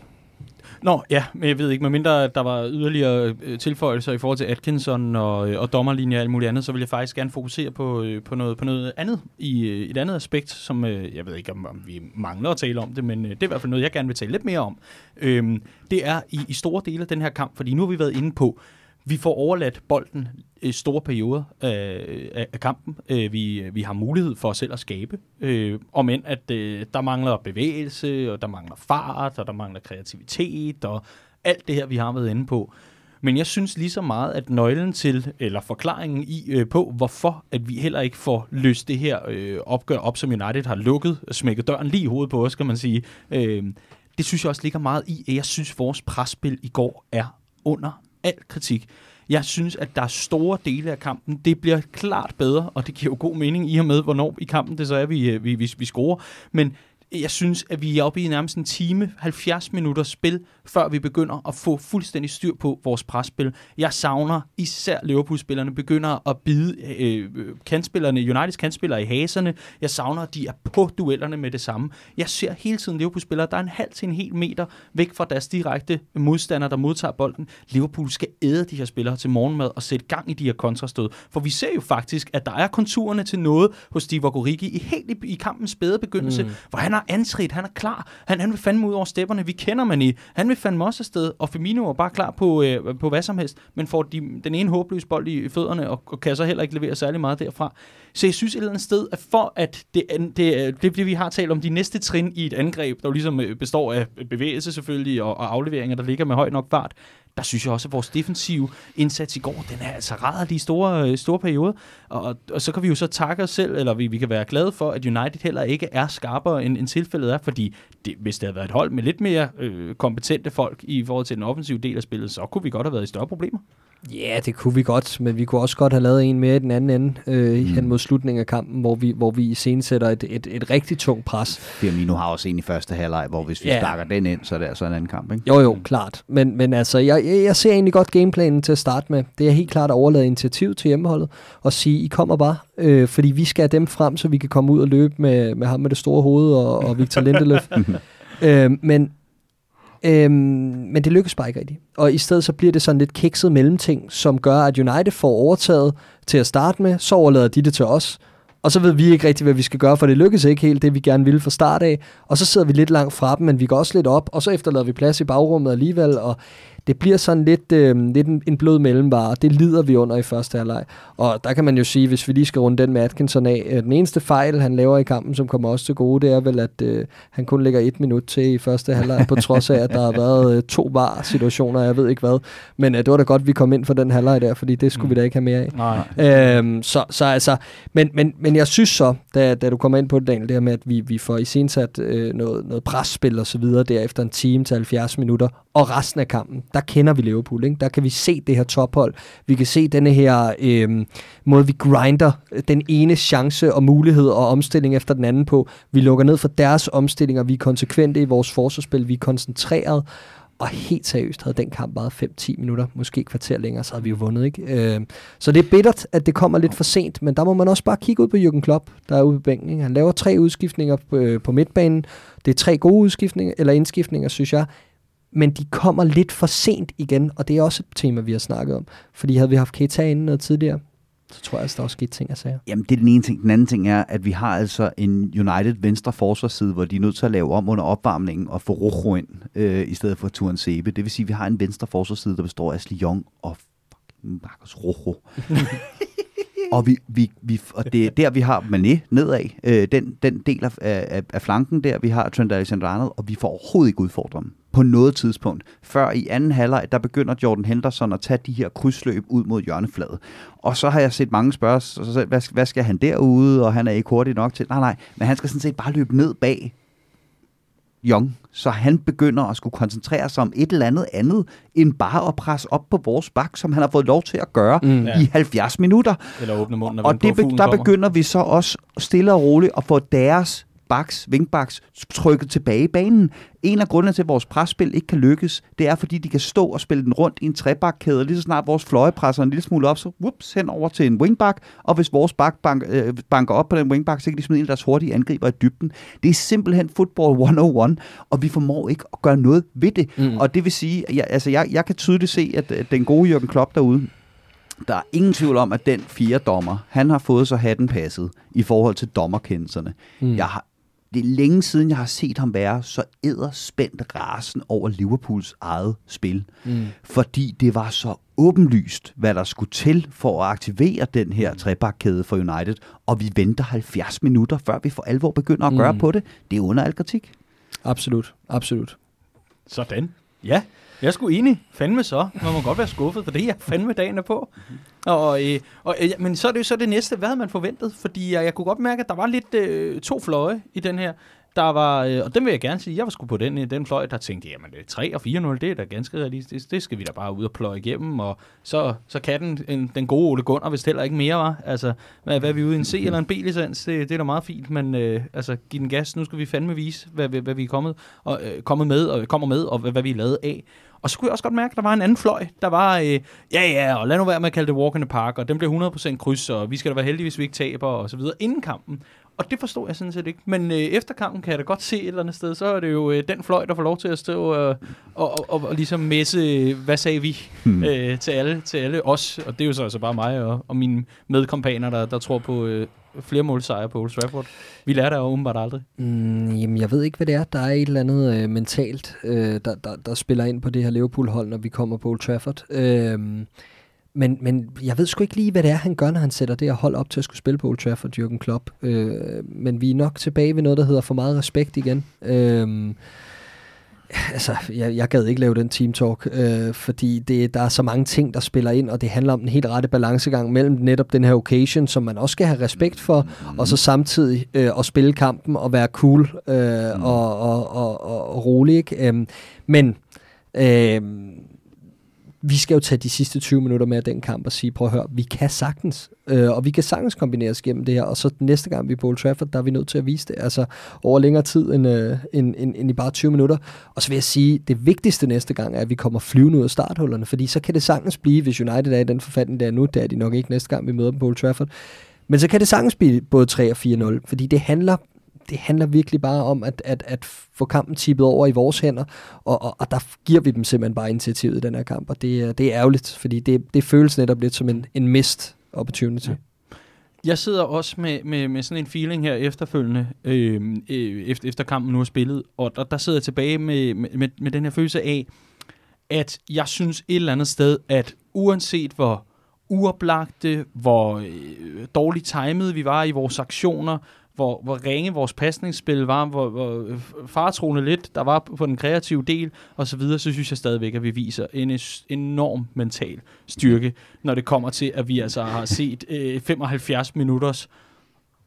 Nå, ja, men jeg ved ikke, medmindre der var yderligere øh, tilføjelser i forhold til Atkinson og, øh, og dommerlinjer og alt muligt andet, så vil jeg faktisk gerne fokusere på, øh, på, noget, på noget andet, i øh, et andet aspekt, som øh, jeg ved ikke, om, om vi mangler at tale om det, men øh, det er i hvert fald noget, jeg gerne vil tale lidt mere om. Øhm, det er i, i store dele af den her kamp, fordi nu har vi været inde på, vi får overladt bolden i store perioder øh, af kampen. Øh, vi, vi har mulighed for os selv at skabe. Øh, om end at øh, der mangler bevægelse, og der mangler fart, og der mangler kreativitet, og alt det her, vi har været inde på. Men jeg synes lige så meget, at nøglen til, eller forklaringen i øh, på, hvorfor at vi heller ikke får løst det her øh, opgør op, som United har lukket, smækket døren lige i hovedet på os, kan man sige. Øh, det synes jeg også ligger meget i, at jeg synes, at vores presspil i går er under al kritik. Jeg synes, at der er store dele af kampen. Det bliver klart bedre, og det giver jo god mening i og med, hvornår i kampen det så er, vi, øh, vi, vi, vi scorer. Men jeg synes, at vi er oppe i nærmest en time, 70 minutter spil, før vi begynder at få fuldstændig styr på vores presspil. Jeg savner især Liverpool-spillerne begynder at bide øh, kantspillerne, Uniteds kantspillere i haserne. Jeg savner, at de er på duellerne med det samme. Jeg ser hele tiden Liverpool-spillere, der er en halv til en hel meter væk fra deres direkte modstander, der modtager bolden. Liverpool skal æde de her spillere til morgenmad og sætte gang i de her kontrastød. For vi ser jo faktisk, at der er konturerne til noget hos Steve Origi i helt i, i kampens spæde begyndelse, mm. hvor han har antrit, han er klar, han, han vil fandme ud over stepperne, vi kender man i, han vil fandme også afsted, og Firmino er bare klar på, øh, på hvad som helst, men får de, den ene håbløse bold i fødderne, og, og kan så heller ikke levere særlig meget derfra. Så jeg synes et eller andet sted, at for at det, det, øh, det, det vi har talt om, de næste trin i et angreb, der jo ligesom øh, består af bevægelse selvfølgelig, og, og afleveringer, der ligger med høj nok fart, der synes jeg også, at vores defensive indsats i går, den er altså rædder i store, øh, store perioder. Og, og så kan vi jo så takke os selv, eller vi, vi kan være glade for, at United heller ikke er skarpere, end, end tilfældet er, fordi det, hvis det havde været et hold med lidt mere øh, kompetente folk i forhold til den offensive del af spillet, så kunne vi godt have været i større problemer. Ja, det kunne vi godt, men vi kunne også godt have lavet en mere i den anden ende øh, mm. hen mod slutningen af kampen, hvor vi, hvor vi sætter et, et, et rigtig tungt pres. Firmino har også en i første halvleg, hvor hvis vi ja. stakker den ind, så er det altså en anden kamp, ikke? Jo, jo, klart. Men, men altså, jeg, jeg ser egentlig godt gameplanen til at starte med. Det er helt klart at overlade initiativ til hjemmeholdet og sige, I kommer bare, øh, fordi vi skal have dem frem, så vi kan komme ud og løbe med, med ham med det store hoved og, og Victor Lindeløf. øh, men Øhm, men det lykkes bare ikke rigtigt. Og i stedet så bliver det sådan lidt kikset mellemting, som gør, at United får overtaget til at starte med, så overlader de det til os, og så ved vi ikke rigtig, hvad vi skal gøre, for det lykkes ikke helt, det vi gerne ville fra start af. Og så sidder vi lidt langt fra dem, men vi går også lidt op, og så efterlader vi plads i bagrummet alligevel, og det bliver sådan lidt, øh, lidt en, en blød mellemvare. Det lider vi under i første halvleg. Og der kan man jo sige, hvis vi lige skal runde den med Atkinson af, øh, den eneste fejl, han laver i kampen, som kommer også til gode, det er vel, at øh, han kun lægger et minut til i første halvleg, på trods af, at der har været øh, to var-situationer, jeg ved ikke hvad. Men øh, det var da godt, vi kom ind for den halvleg der, fordi det skulle mm. vi da ikke have mere af. Nej. Øhm, så, så altså, men, men, men jeg synes så, da, da du kommer ind på det, Daniel, det her med, at vi, vi får isensat øh, noget, noget presspil og så videre, der efter en time til 70 minutter, og resten af kampen, der kender vi Liverpool. Ikke? Der kan vi se det her tophold. Vi kan se denne her øh, måde, vi grinder øh, den ene chance og mulighed og omstilling efter den anden på. Vi lukker ned for deres omstillinger. Vi er konsekvente i vores forsvarsspil. Vi er koncentreret. Og helt seriøst havde den kamp bare 5-10 minutter, måske et kvarter længere, så havde vi jo vundet. Ikke? Øh, så det er bittert, at det kommer lidt for sent, men der må man også bare kigge ud på Jürgen Klopp, der er ude på bænken. Ikke? Han laver tre udskiftninger på, øh, på midtbanen. Det er tre gode udskiftninger, eller indskiftninger, synes jeg men de kommer lidt for sent igen, og det er også et tema, vi har snakket om. Fordi havde vi haft Keita inden noget tidligere, så tror jeg, at der også sket ting at sige. Jamen, det er den ene ting. Den anden ting er, at vi har altså en United venstre forsvarsside, hvor de er nødt til at lave om under opvarmningen og få Rojo ind, øh, i stedet for Turen Sebe. Det vil sige, at vi har en venstre forsvarsside, der består af Ashley Young og Marcos Rojo. og, vi, vi, vi, og det er der, vi har Mané nedad, øh, den, den del af, af, af flanken der, vi har Trent Alexander-Arnold, og vi får overhovedet ikke udfordret dem på noget tidspunkt. Før i anden halvleg, der begynder Jordan Henderson at tage de her krydsløb ud mod hjørnefladet. Og så har jeg set mange spørge, hvad, hvad skal han derude, og han er ikke hurtig nok til. Nej, nej, men han skal sådan set bare løbe ned bag Young, så han begynder at skulle koncentrere sig om et eller andet andet, end bare at presse op på vores bak, som han har fået lov til at gøre mm. i 70 minutter. Eller åbne munden og, og det, be- der begynder vi så også stille og roligt at få deres backs, wingbacks, trykket tilbage i banen. En af grundene til, at vores presspil ikke kan lykkes, det er, fordi de kan stå og spille den rundt i en trebakkæde. Lige så snart vores fløje presser en lille smule op, så whoops, hen over til en wingback. Og hvis vores back bank, øh, banker op på den wingback, så kan de smide en af deres hurtige angriber i dybden. Det er simpelthen football 101, og vi formår ikke at gøre noget ved det. Mm. Og det vil sige, jeg, altså jeg, jeg kan tydeligt se, at, at den gode Jørgen Klopp derude, der er ingen tvivl om, at den fire dommer, han har fået så hatten passet i forhold til dommerkendelserne. Mm. Jeg har det er længe siden, jeg har set ham være så æderspændt rasen over Liverpools eget spil. Mm. Fordi det var så åbenlyst, hvad der skulle til for at aktivere den her mm. trebakkæde for United. Og vi venter 70 minutter, før vi for alvor begynder at gøre mm. på det. Det er under al kritik. Absolut, absolut. Sådan. Ja, jeg er enig. Fandme så. Man må godt være skuffet, for det er fandme dagen er på. Og, øh, og, øh, men så er det jo så det næste. Hvad havde man forventet? Fordi jeg, jeg kunne godt mærke, at der var lidt øh, to fløje i den her. Der var, øh, og den vil jeg gerne sige, jeg var sgu på den, øh, den fløj, der tænkte, jamen øh, 3 og 4-0, det er da ganske realistisk. Det skal vi da bare ud og pløje igennem, og så, så kan den, en, den gode Ole Gunnar hvis heller ikke mere, var. Altså, hvad, hvad er vi ude i en C eller en B-licens? Det, det er da meget fint, men øh, altså, giv den gas. Nu skal vi fandme vise, hvad, hvad, hvad vi er kommet, og, øh, kommet med, og kommer med, og hvad, hvad vi er lavet af. Og så kunne jeg også godt mærke, at der var en anden fløj. Der var, øh, ja ja, og lad nu være med at kalde det walk in the park, og den blev 100% kryds, og vi skal da være heldige, hvis vi ikke taber, og så videre, inden kampen. Og det forstod jeg sådan set ikke. Men øh, efter kampen kan jeg da godt se et eller andet sted, så er det jo øh, den fløj, der får lov til at stå øh, og, og, og, og ligesom messe, hvad sagde vi, hmm. øh, til, alle, til alle os. Og det er jo så altså bare mig og, og mine medkompaner, der, der tror på øh, flere målsejre på Old Trafford. Vi lærer det jo åbenbart aldrig. Mm, jamen, jeg ved ikke, hvad det er. Der er et eller andet øh, mentalt, øh, der, der, der spiller ind på det her Liverpool-hold, når vi kommer på Old Trafford. Øh, men, men jeg ved sgu ikke lige, hvad det er, han gør, når han sætter det her hold op til at skulle spille på Old Trafford, Jürgen Klopp. Øh, men vi er nok tilbage ved noget, der hedder for meget respekt igen. Øh, altså, jeg, jeg gad ikke lave den team talk, øh, fordi det, der er så mange ting, der spiller ind, og det handler om den helt rette balancegang mellem netop den her occasion, som man også skal have respekt for, mm. og så samtidig øh, at spille kampen og være cool øh, mm. og, og, og, og, og rolig. Ikke? Øh, men øh, vi skal jo tage de sidste 20 minutter med af den kamp og sige, prøv at høre, vi kan sagtens, øh, og vi kan sagtens kombinere os gennem det her, og så næste gang vi er på Old Trafford, der er vi nødt til at vise det, altså over længere tid end, øh, end, end, end i bare 20 minutter. Og så vil jeg sige, det vigtigste næste gang er, at vi kommer flyvende ud af starthullerne, fordi så kan det sagtens blive, hvis United er i den forfatning, der er nu, der er de nok ikke næste gang, vi møder dem på Old Trafford, men så kan det sagtens blive både 3 og 4-0, fordi det handler det handler virkelig bare om at, at, at få kampen tippet over i vores hænder, og, og, og der giver vi dem simpelthen bare initiativet i den her kamp, og det, det er ærgerligt, fordi det, det føles netop lidt som en, en mist opportunity. Ja. Jeg sidder også med, med, med sådan en feeling her efterfølgende, øh, øh efter, efter kampen nu er spillet, og der, der sidder jeg tilbage med, med, med den her følelse af, at jeg synes et eller andet sted, at uanset hvor uoplagte, hvor øh, dårligt timet vi var i vores aktioner, hvor, hvor ringe vores pasningsspil var, hvor, hvor øh, fartroende lidt der var på den kreative del, og så videre, så synes jeg stadigvæk, at vi viser en enorm mental styrke, når det kommer til, at vi altså har set øh, 75 minutters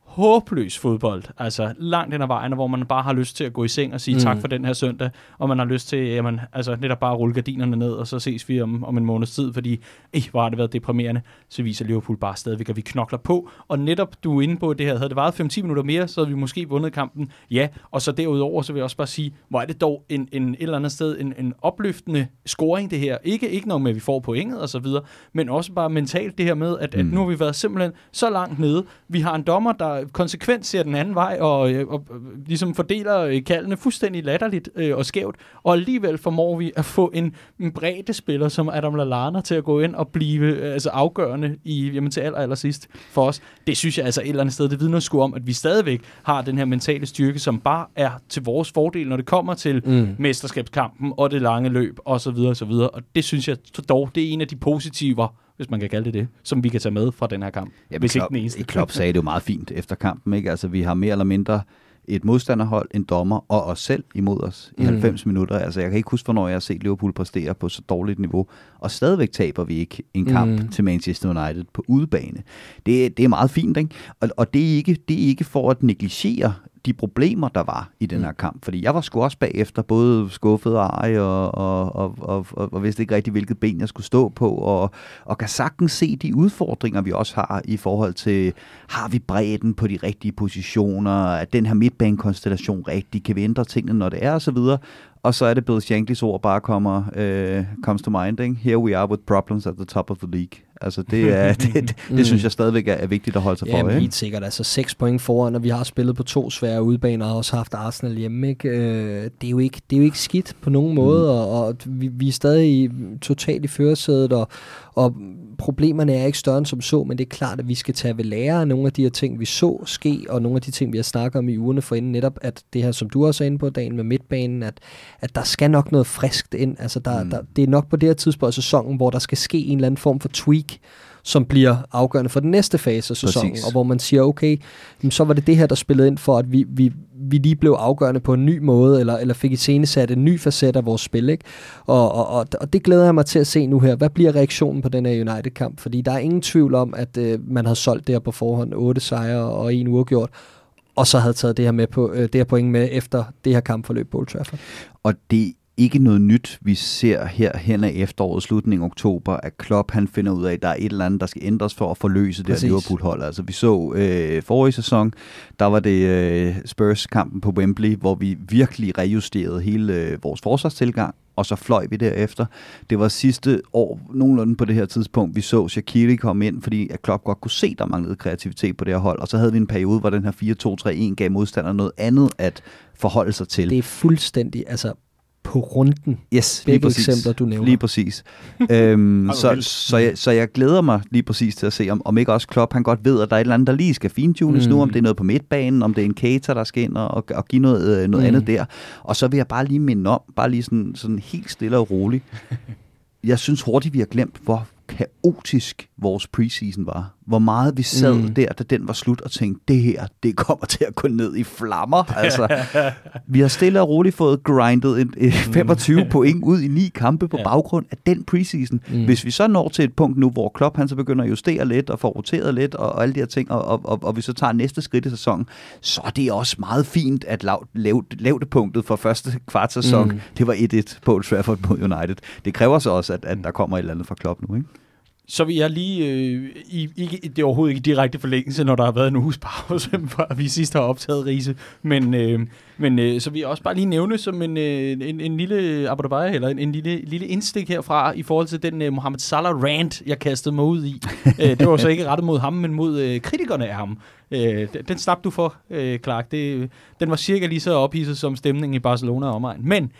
håbløs fodbold. Altså langt ind ad vejen, hvor man bare har lyst til at gå i seng og sige mm. tak for den her søndag, og man har lyst til jamen, altså, netop bare at rulle gardinerne ned, og så ses vi om, om en måneds tid, fordi eh, hvor har det været deprimerende, så viser Liverpool bare stadigvæk, at vi knokler på. Og netop du er inde på det her, havde det varet 5-10 minutter mere, så havde vi måske vundet kampen. Ja, og så derudover, så vil jeg også bare sige, hvor er det dog en, en et eller andet sted en, en opløftende scoring, det her. Ikke, ikke noget med, at vi får pointet og så videre, men også bare mentalt det her med, at, mm. at nu har vi været simpelthen så langt nede. Vi har en dommer, der konsekvent ser den anden vej, og, øh, og, og ligesom fordeler øh, kaldene fuldstændig latterligt øh, og skævt, og alligevel formår vi at få en, en bredde spiller som Adam Lallana til at gå ind og blive øh, altså afgørende i, jamen, til aller, aller sidst for os. Det synes jeg altså et eller andet sted, det vidner sgu om, at vi stadigvæk har den her mentale styrke, som bare er til vores fordel, når det kommer til mm. mesterskabskampen og det lange løb og så videre og så videre. Og det synes jeg dog, det er en af de positiver hvis man kan kalde det det, som vi kan tage med fra den her kamp. Ja, hvis Klopp, ikke den eneste. Klopp sagde det jo meget fint efter kampen. Ikke? Altså, vi har mere eller mindre et modstanderhold, en dommer og os selv imod os i mm. 90 minutter. Altså, jeg kan ikke huske, hvornår jeg har set Liverpool præstere på så dårligt niveau, og stadigvæk taber vi ikke en kamp mm. til Manchester United på udebane. Det, det er meget fint, ikke? Og, og det, er ikke, det er ikke for at negligere de problemer, der var i den her mm. kamp. Fordi jeg var sgu også bagefter, både skuffet og ej, og, og, og, og, og, og vidste ikke rigtig, hvilket ben jeg skulle stå på, og, og kan sagtens se de udfordringer, vi også har i forhold til, har vi bredden på de rigtige positioner, er den her midtbanekonstellation rigtig, kan vi ændre tingene, når det er, og så videre. Og så er det Bill Shanklys ord bare kommer, uh, comes to mind, ikke? Here we are with problems at the top of the league. Altså det, er, det, det, det mm. synes jeg stadigvæk er, er vigtigt at holde sig ja, for. Ja, helt sikkert. Altså seks point foran, og vi har spillet på to svære udbaner, og også haft Arsenal hjemme. Ikke? Øh, det, er jo ikke, det er jo ikke skidt på nogen måde, mm. og, og vi, vi er stadig totalt i førersædet, og, og problemerne er ikke større end som så, men det er klart, at vi skal tage ved lære af nogle af de her ting, vi så ske, og nogle af de ting, vi har snakket om i ugerne for inden netop, at det her, som du også er inde på, dagen med midtbanen, at, at der skal nok noget friskt ind. Altså, der, mm. der, det er nok på det her tidspunkt af sæsonen, hvor der skal ske en eller anden form for tweak, som bliver afgørende for den næste fase af sæsonen, Præcis. og hvor man siger, okay, så var det det her, der spillede ind for, at vi, vi, vi lige blev afgørende på en ny måde, eller, eller fik i sat en ny facet af vores spil. Ikke? Og, og, og, og det glæder jeg mig til at se nu her. Hvad bliver reaktionen på den her United-kamp? Fordi der er ingen tvivl om, at øh, man har solgt det her på forhånd. Otte sejre og en uafgjort og så havde taget det her, med på, øh, det her point med efter det her kampforløb på Old Trafford. Og det ikke noget nyt, vi ser her hen af efteråret, slutningen af oktober, at Klopp han finder ud af, at der er et eller andet, der skal ændres for at forløse det her Liverpool-hold. Altså vi så øh, forrige sæson, der var det øh, Spurs-kampen på Wembley, hvor vi virkelig rejusterede hele øh, vores forsvarstilgang, og så fløj vi derefter. Det var sidste år, nogenlunde på det her tidspunkt, vi så Shaqiri komme ind, fordi at Klopp godt kunne se, der manglede kreativitet på det her hold, og så havde vi en periode, hvor den her 4-2-3-1 gav modstanderne noget andet at forholde sig til. Det er fuldstændig, altså på runden. Yes, lige præcis. eksempler, du nævner. Lige præcis. øhm, så, så, jeg, så jeg glæder mig lige præcis til at se, om, om ikke også Klopp, han godt ved, at der er et eller andet, der lige skal fintunes mm. nu, om det er noget på midtbanen, om det er en cater, der skal ind og, og, og give noget, øh, noget mm. andet der. Og så vil jeg bare lige minde om, bare lige sådan, sådan helt stille og roligt, jeg synes hurtigt, vi har glemt, hvor kaotisk vores preseason var. Hvor meget vi sad mm. der, da den var slut, og tænkte, det her, det kommer til at gå ned i flammer. Altså, vi har stille og roligt fået grindet en, en 25 mm. point ud i ni kampe på ja. baggrund af den preseason. Mm. Hvis vi så når til et punkt nu, hvor Klopp han så begynder at justere lidt og få roteret lidt og, og alle de her ting, og, og, og, og vi så tager næste skridt i sæsonen, så er det også meget fint at lav, lav, lavdepunktet for første kvart sæson, mm. det var 1-1 på Trafford mod United. Det kræver så også, at, at der kommer et eller andet fra Klopp nu, ikke? Så vil jeg lige, øh, i, ikke, det er overhovedet ikke direkte forlængelse, når der har været en uges pause, før vi sidst har optaget Riese, men, øh, men øh, så vil jeg også bare lige nævne som en, øh, en, en lille Abu eller en, en lille, lille indstik herfra, i forhold til den øh, Mohamed Salah rant, jeg kastede mig ud i. øh, det var så ikke rettet mod ham, men mod øh, kritikerne af ham. Øh, den slap du for, øh, Clark. Det, den var cirka lige så ophidset som stemningen i Barcelona og omegn. Men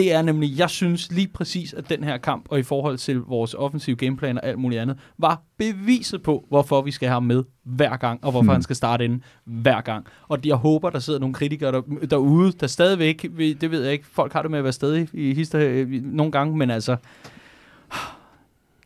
det er nemlig, jeg synes lige præcis, at den her kamp, og i forhold til vores offensive gameplan og alt muligt andet, var beviset på, hvorfor vi skal have ham med hver gang, og hvorfor hmm. han skal starte ind hver gang. Og jeg håber, der sidder nogle kritikere der, derude, der stadigvæk, det ved jeg ikke, folk har det med at være stadig i hister nogle gange, men altså,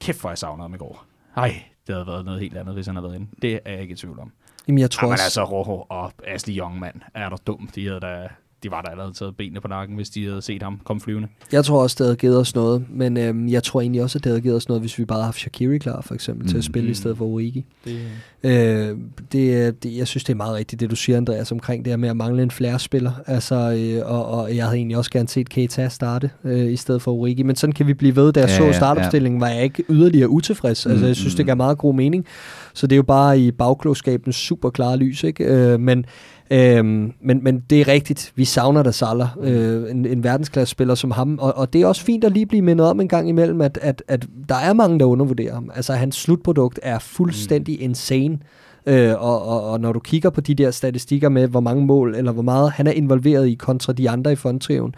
kæft for jeg savner ham i går. Ej, det havde været noget helt andet, hvis han havde været inde. Det er jeg ikke i tvivl om. Jamen, jeg tror Jamen, også... altså, Rojo og Ashley Young, mand, er der dumt. De havde da de var der allerede taget benene på nakken, hvis de havde set ham komme flyvende. Jeg tror også, det havde givet os noget, men øhm, jeg tror egentlig også, at det havde givet os noget, hvis vi bare havde haft Shakiri klar, for eksempel, mm. til at spille mm. i stedet for Origi. Det, øh, det, det, jeg synes, det er meget rigtigt, det du siger, Andreas, omkring det her med at mangle en flere spiller. Altså, øh, og, og jeg havde egentlig også gerne set Keita starte øh, i stedet for Origi, men sådan kan vi blive ved. Da jeg ja, så startopstillingen, ja. var jeg ikke yderligere utilfreds. Altså, jeg synes, mm. det gav meget god mening. Så det er jo bare i bagklogskabens super klare lys, ikke? Øh, men Øhm, men, men det er rigtigt, vi savner da Salah, øh, en, en verdensklasse-spiller som ham, og, og det er også fint at lige blive mindet om en gang imellem, at, at, at der er mange, der undervurderer ham. Altså hans slutprodukt er fuldstændig mm. insane, øh, og, og, og når du kigger på de der statistikker med, hvor mange mål, eller hvor meget han er involveret i kontra de andre i fondtriven,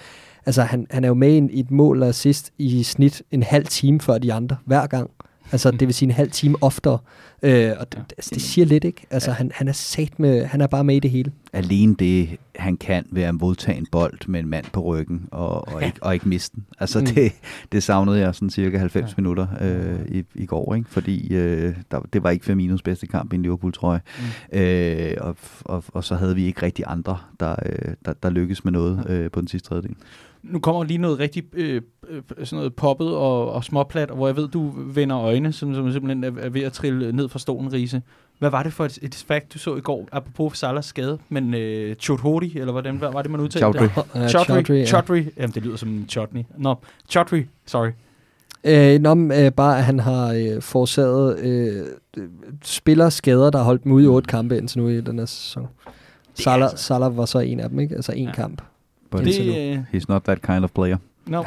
altså han, han er jo med i et mål og assist i snit en halv time før de andre, hver gang. Altså, det vil sige en halv time oftere. Øh, og det, altså, det siger lidt, ikke? Altså, ja. han, han er sat med, han er bare med i det hele. Alene det, han kan være modtage en bold med en mand på ryggen, og, og, ja. ikke, og ikke miste den. Altså, mm. det, det savnede jeg sådan cirka 90 ja. minutter øh, i, i går, ikke? Fordi øh, der, det var ikke Firminos bedste kamp i en Liverpool-trøje. Mm. Øh, og, og, og så havde vi ikke rigtig andre, der, øh, der, der lykkedes med noget øh, på den sidste tredjedel nu kommer lige noget rigtig øh, øh, sådan noget poppet og, og småplat, hvor jeg ved, du vender øjne, som, som simpelthen er, er ved at trille ned fra stolen, Riese. Hvad var det for et, et fact, du så i går, apropos Salahs skade, men øh, Chodhori, eller hvordan hvad var det, man udtalte Chaudhry. Uh, Chaudhry, Chaudhry, ja. Jamen, det lyder som chutney. Nå, no, Chaudhry, sorry. Øh, nå, øh, bare at han har øh, forårsaget øh, spillerskader, der har holdt dem ude i otte kampe indtil nu i den her sæson. Salah, altså. Salah var så en af dem, ikke? Altså en ja. kamp. But det, he's not that kind of player. No.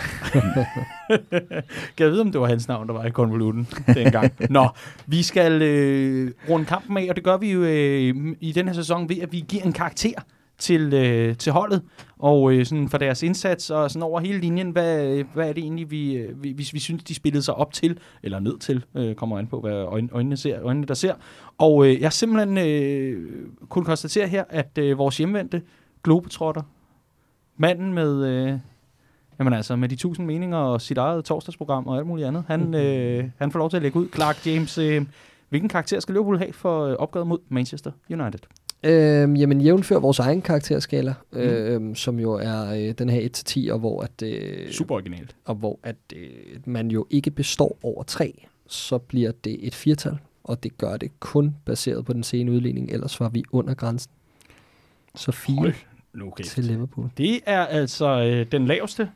kan jeg vide, om det var hans navn, der var i konvoluten dengang? Nå, vi skal øh, runde kampen af, og det gør vi jo øh, i den her sæson ved, at vi giver en karakter til, øh, til holdet, og øh, sådan for deres indsats, og sådan over hele linjen, hvad, hvad er det egentlig, vi, øh, vi, vi, vi synes, de spillede sig op til, eller ned til, øh, kommer an på, hvad øjne, øjnene, ser, øjnene der ser. Og øh, jeg simpelthen øh, kunne konstatere her, at øh, vores hjemvendte Globetrotter manden med, øh, jamen altså, med de tusind meninger og sit eget torsdagsprogram og alt muligt andet, han, mhm. øh, han får lov til at lægge ud. Clark James, øh, hvilken karakter skal Liverpool have for øh, opgaven mod Manchester United? Øhm, jamen jævnfør vores egen karakterskala, mm. øh, som jo er øh, den her 1-10, og hvor at... Øh, Super originalt. Og hvor at øh, man jo ikke består over 3, så bliver det et firtal, og det gør det kun baseret på den sene udligning, ellers var vi under grænsen. Så 4 nu til Liverpool. Det er altså øh, den laveste,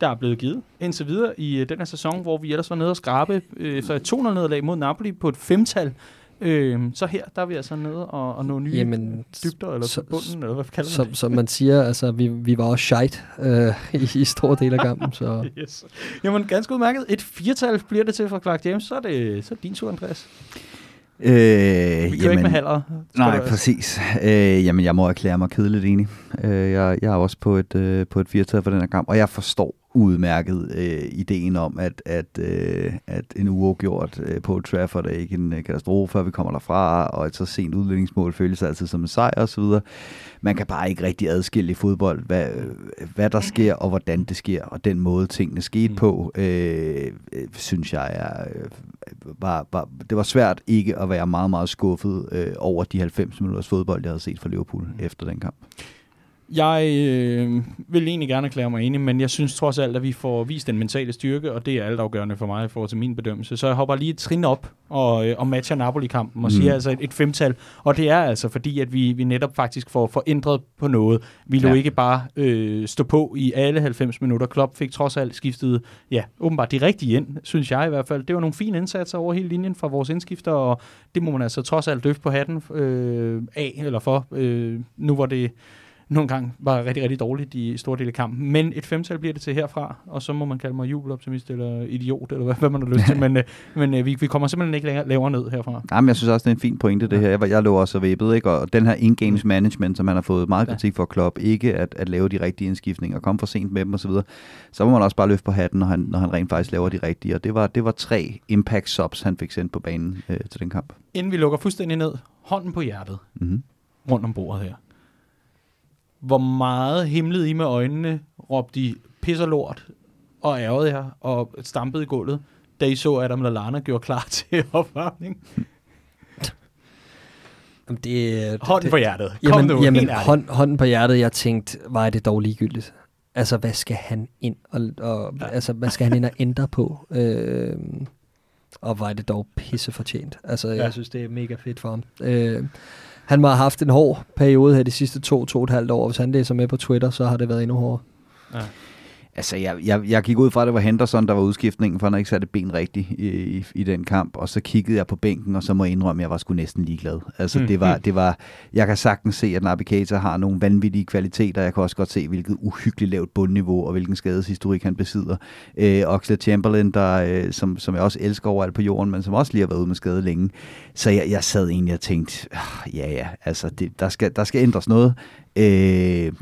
der er blevet givet indtil videre i øh, den her sæson, hvor vi ellers var nede og skrabe øh, efter et 200-nederlag mod Napoli på et femtal. Øh, så her, der er vi altså nede og, og nå nye Jamen, dybder, eller så, bunden, eller hvad kalder man det? Som man siger, altså, vi, vi var også shite øh, i, i store dele af kampen. Så. yes. Jamen, ganske udmærket. Et firtal bliver det til fra Clark James, så er det, så er det din tur, Andreas. Øh, Vi jamen, ikke med halder. Nej, du... præcis. Øh, jamen, jeg må erklære mig kedeligt enig. Øh, jeg, jeg er også på et, øh, på et firtal for den her kamp, og jeg forstår udmærket øh, ideen om, at, at, øh, at en uafgjort øh, på Trafford er ikke en øh, katastrofe, før vi kommer derfra, og et så sent udlægningsmål føles altid som en sejr osv. Man kan bare ikke rigtig adskille i fodbold, hvad, hvad der sker, og hvordan det sker, og den måde tingene skete mm. på, øh, øh, synes jeg er, øh, var, var, det var svært ikke at være meget, meget skuffet øh, over de 90 minutters fodbold, jeg havde set fra Liverpool mm. efter den kamp. Jeg øh, vil egentlig gerne erklære mig enig, men jeg synes trods alt, at vi får vist den mentale styrke, og det er altafgørende for mig i forhold til min bedømmelse. Så jeg hopper lige et trin op og, øh, og matcher Napoli-kampen og mm. siger altså et, et femtal. Og det er altså fordi, at vi, vi netop faktisk får forændret på noget. Vi lå ja. ikke bare øh, stå på i alle 90 minutter. Klopp fik trods alt skiftet, ja, åbenbart de rigtige ind, synes jeg i hvert fald. Det var nogle fine indsatser over hele linjen fra vores indskifter, og det må man altså trods alt løfte på hatten øh, af, eller for. Øh, nu var det nogle gange var rigtig, rigtig dårligt i store dele af kampen. Men et femtal bliver det til herfra, og så må man kalde mig jubeloptimist eller idiot, eller hvad, hvad man har lyst til. men øh, men øh, vi, vi kommer simpelthen ikke længere, lavere ned herfra. Nej, men jeg synes også, det er en fin pointe, det her. Jeg, jeg lå også og væbet, ikke? og den her in-games management, som man har fået meget kritik for Klopp, ikke at, at lave de rigtige indskiftninger, komme for sent med dem osv., så, så må man også bare løfte på hatten, når han, når han rent faktisk laver de rigtige. Og det var, det var tre impact subs, han fik sendt på banen øh, til den kamp. Inden vi lukker fuldstændig ned, hånden på hjertet, mm-hmm. rundt om bordet her hvor meget himlede I med øjnene, råbte de pisser lort og ærgede jer og stampede i gulvet, da I så Adam Lallana gjorde klar til opvarmning? Jamen, det, Hånden det, på hjertet. Kom jamen, nu, jamen hånd, hånden på hjertet, jeg tænkte, var det dog ligegyldigt. Altså, hvad skal han ind og, og ja. altså, hvad skal han ind og ændre på? Øh, og var det dog pisse fortjent. Altså. Ja. jeg synes, det er mega fedt for ham. Øh, han må have haft en hård periode her de sidste to, to og et halvt år. Hvis han læser med på Twitter, så har det været endnu hårdere. Ja. Altså, jeg, jeg, jeg gik ud fra, at det var Henderson, der var udskiftningen, for han har ikke sat et ben rigtigt i, i, i den kamp. Og så kiggede jeg på bænken, og så må jeg indrømme, at jeg var sgu næsten ligeglad. Altså, Mm, det var, mm. det var, jeg kan sagtens se, at Navigator har nogle vanvittige kvaliteter. Jeg kan også godt se, hvilket uhyggeligt lavt bundniveau, og hvilken skadeshistorik han besidder. Øh, Oxlade Chamberlain, der, øh, som, som jeg også elsker overalt på jorden, men som også lige har været ude med skade længe. Så jeg, jeg sad egentlig og tænkte, "Ah, ja ja, altså, det, der, skal, der skal ændres noget. Øh,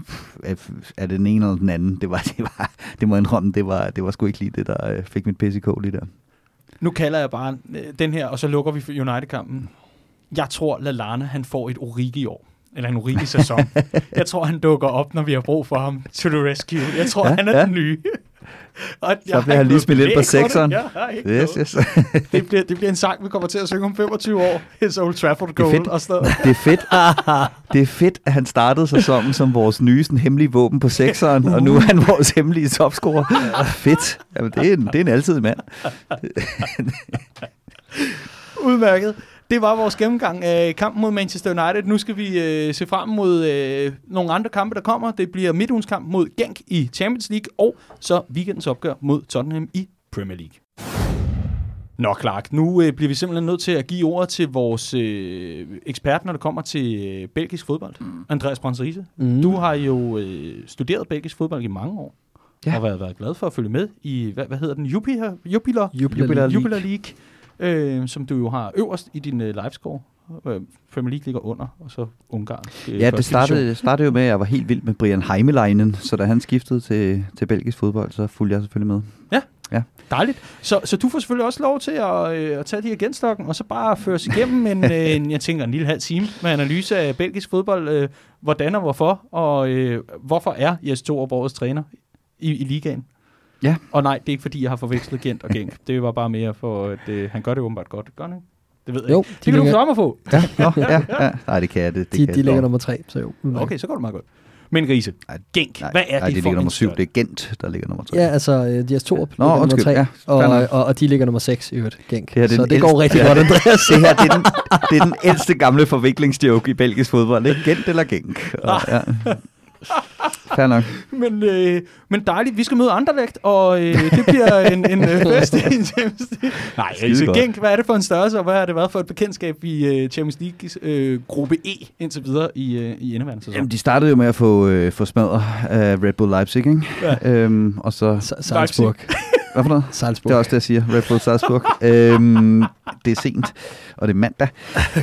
er det den ene eller den anden? Det var, det var, det må jeg indrømme, det var, det var sgu ikke lige det, der øh, fik mit pisse i kog lige der. Nu kalder jeg bare øh, den her, og så lukker vi United-kampen. Jeg tror, Lallana han får et Origi år. Eller en Origi-sæson. jeg tror, han dukker op, når vi har brug for ham to the rescue. Jeg tror, Ja, han er ja. den nye. Og jeg har bliver han lige smidt ind på det. sekseren. Yes, yes. Det, bliver, det bliver en sang, vi kommer til at synge om 25 år. It's Old Trafford Det er Goal fedt. og sådan noget. Det er fedt. Det er fedt, at han startede sæsonen som vores nye sådan, hemmelige våben på sekseren, og nu er han vores hemmelige topscorer. Fedt. Jamen, det, er en, det er en altid mand. Udmærket. Det var vores gennemgang af kampen mod Manchester United. Nu skal vi øh, se frem mod øh, nogle andre kampe, der kommer. Det bliver midtugens kamp mod Genk i Champions League, og så weekendens opgør mod Tottenham i Premier League. Nå, Clark, nu øh, bliver vi simpelthen nødt til at give ordet til vores øh, ekspert, når det kommer til øh, belgisk fodbold. Mm. Andreas Brøns Riese. Mm. Du har jo øh, studeret belgisk fodbold i mange år. Ja. Ja. Og været, været glad for at følge med i, hvad, hvad hedder den, Jupiler, Jupiler, Jupiler Jupiler League. Jupiler League, øh, som du jo har øverst i din øh, livescore. Øh, Premier League ligger under, og så Ungarn. øh, Ja, det startede, startede jo med, at jeg var helt vild med Brian Heimeleinen, så da han skiftede til, til belgisk fodbold, så fulgte jeg selvfølgelig med. Dejligt. Så, så du får selvfølgelig også lov til at, øh, at tage de her genstokken, og så bare føre os igennem en, øh, en, jeg tænker, en lille halv time med analyse af belgisk fodbold. Øh, hvordan og hvorfor, og øh, hvorfor er Jes Torup årets træner i, i ligaen? Ja. Og nej, det er ikke fordi, jeg har forvekslet Gent og Genk. Det var bare mere for, at øh, han gør det åbenbart godt. Gør han ikke? Det ved jeg Jo, ikke. de Det kan du ligger- svare mig på. Ja, nå, ja, ja. Nej, det kan jeg. Det, det De, kan de jeg ligger nummer tre, så jo. udmærket. Okay, så går det meget godt. Men Grise, Nej, Genk, Nej, hvad er nej, det, det for ligger nummer syv. Det er Gent, der ligger nummer tre. Ja, altså, øh, Dias Torup Nå, ligger nummer undskyld, tre, ja, og, og, og de ligger nummer 6 i øvrigt, Genk. Det her, det er så det går rigtig Ja. godt, Andreas. Det her, det er den, det er den ældste gamle forviklingsjoke i belgisk fodbold. Ikke? Gent eller Genk. Og, ja. Fair nok. Men, øh, men dejligt. Vi skal møde Anderlecht, og øh, det bliver en, en øh, fest i en Champions League. Nej. Genk, hvad er det for en størrelse, og hvad har det været for et bekendtskab i øh, Champions League øh, gruppe E indtil videre i, øh, i indeværende sæson? Jamen, de startede jo med at få, øh, få smadret af Red Bull Leipzig, ikke? Ja. Øhm, og så... Sa- Salzburg. Hvad for noget? Salzburg. Det er også det, jeg siger. Red Bull Salzburg. øhm, det er sent, og det er mandag.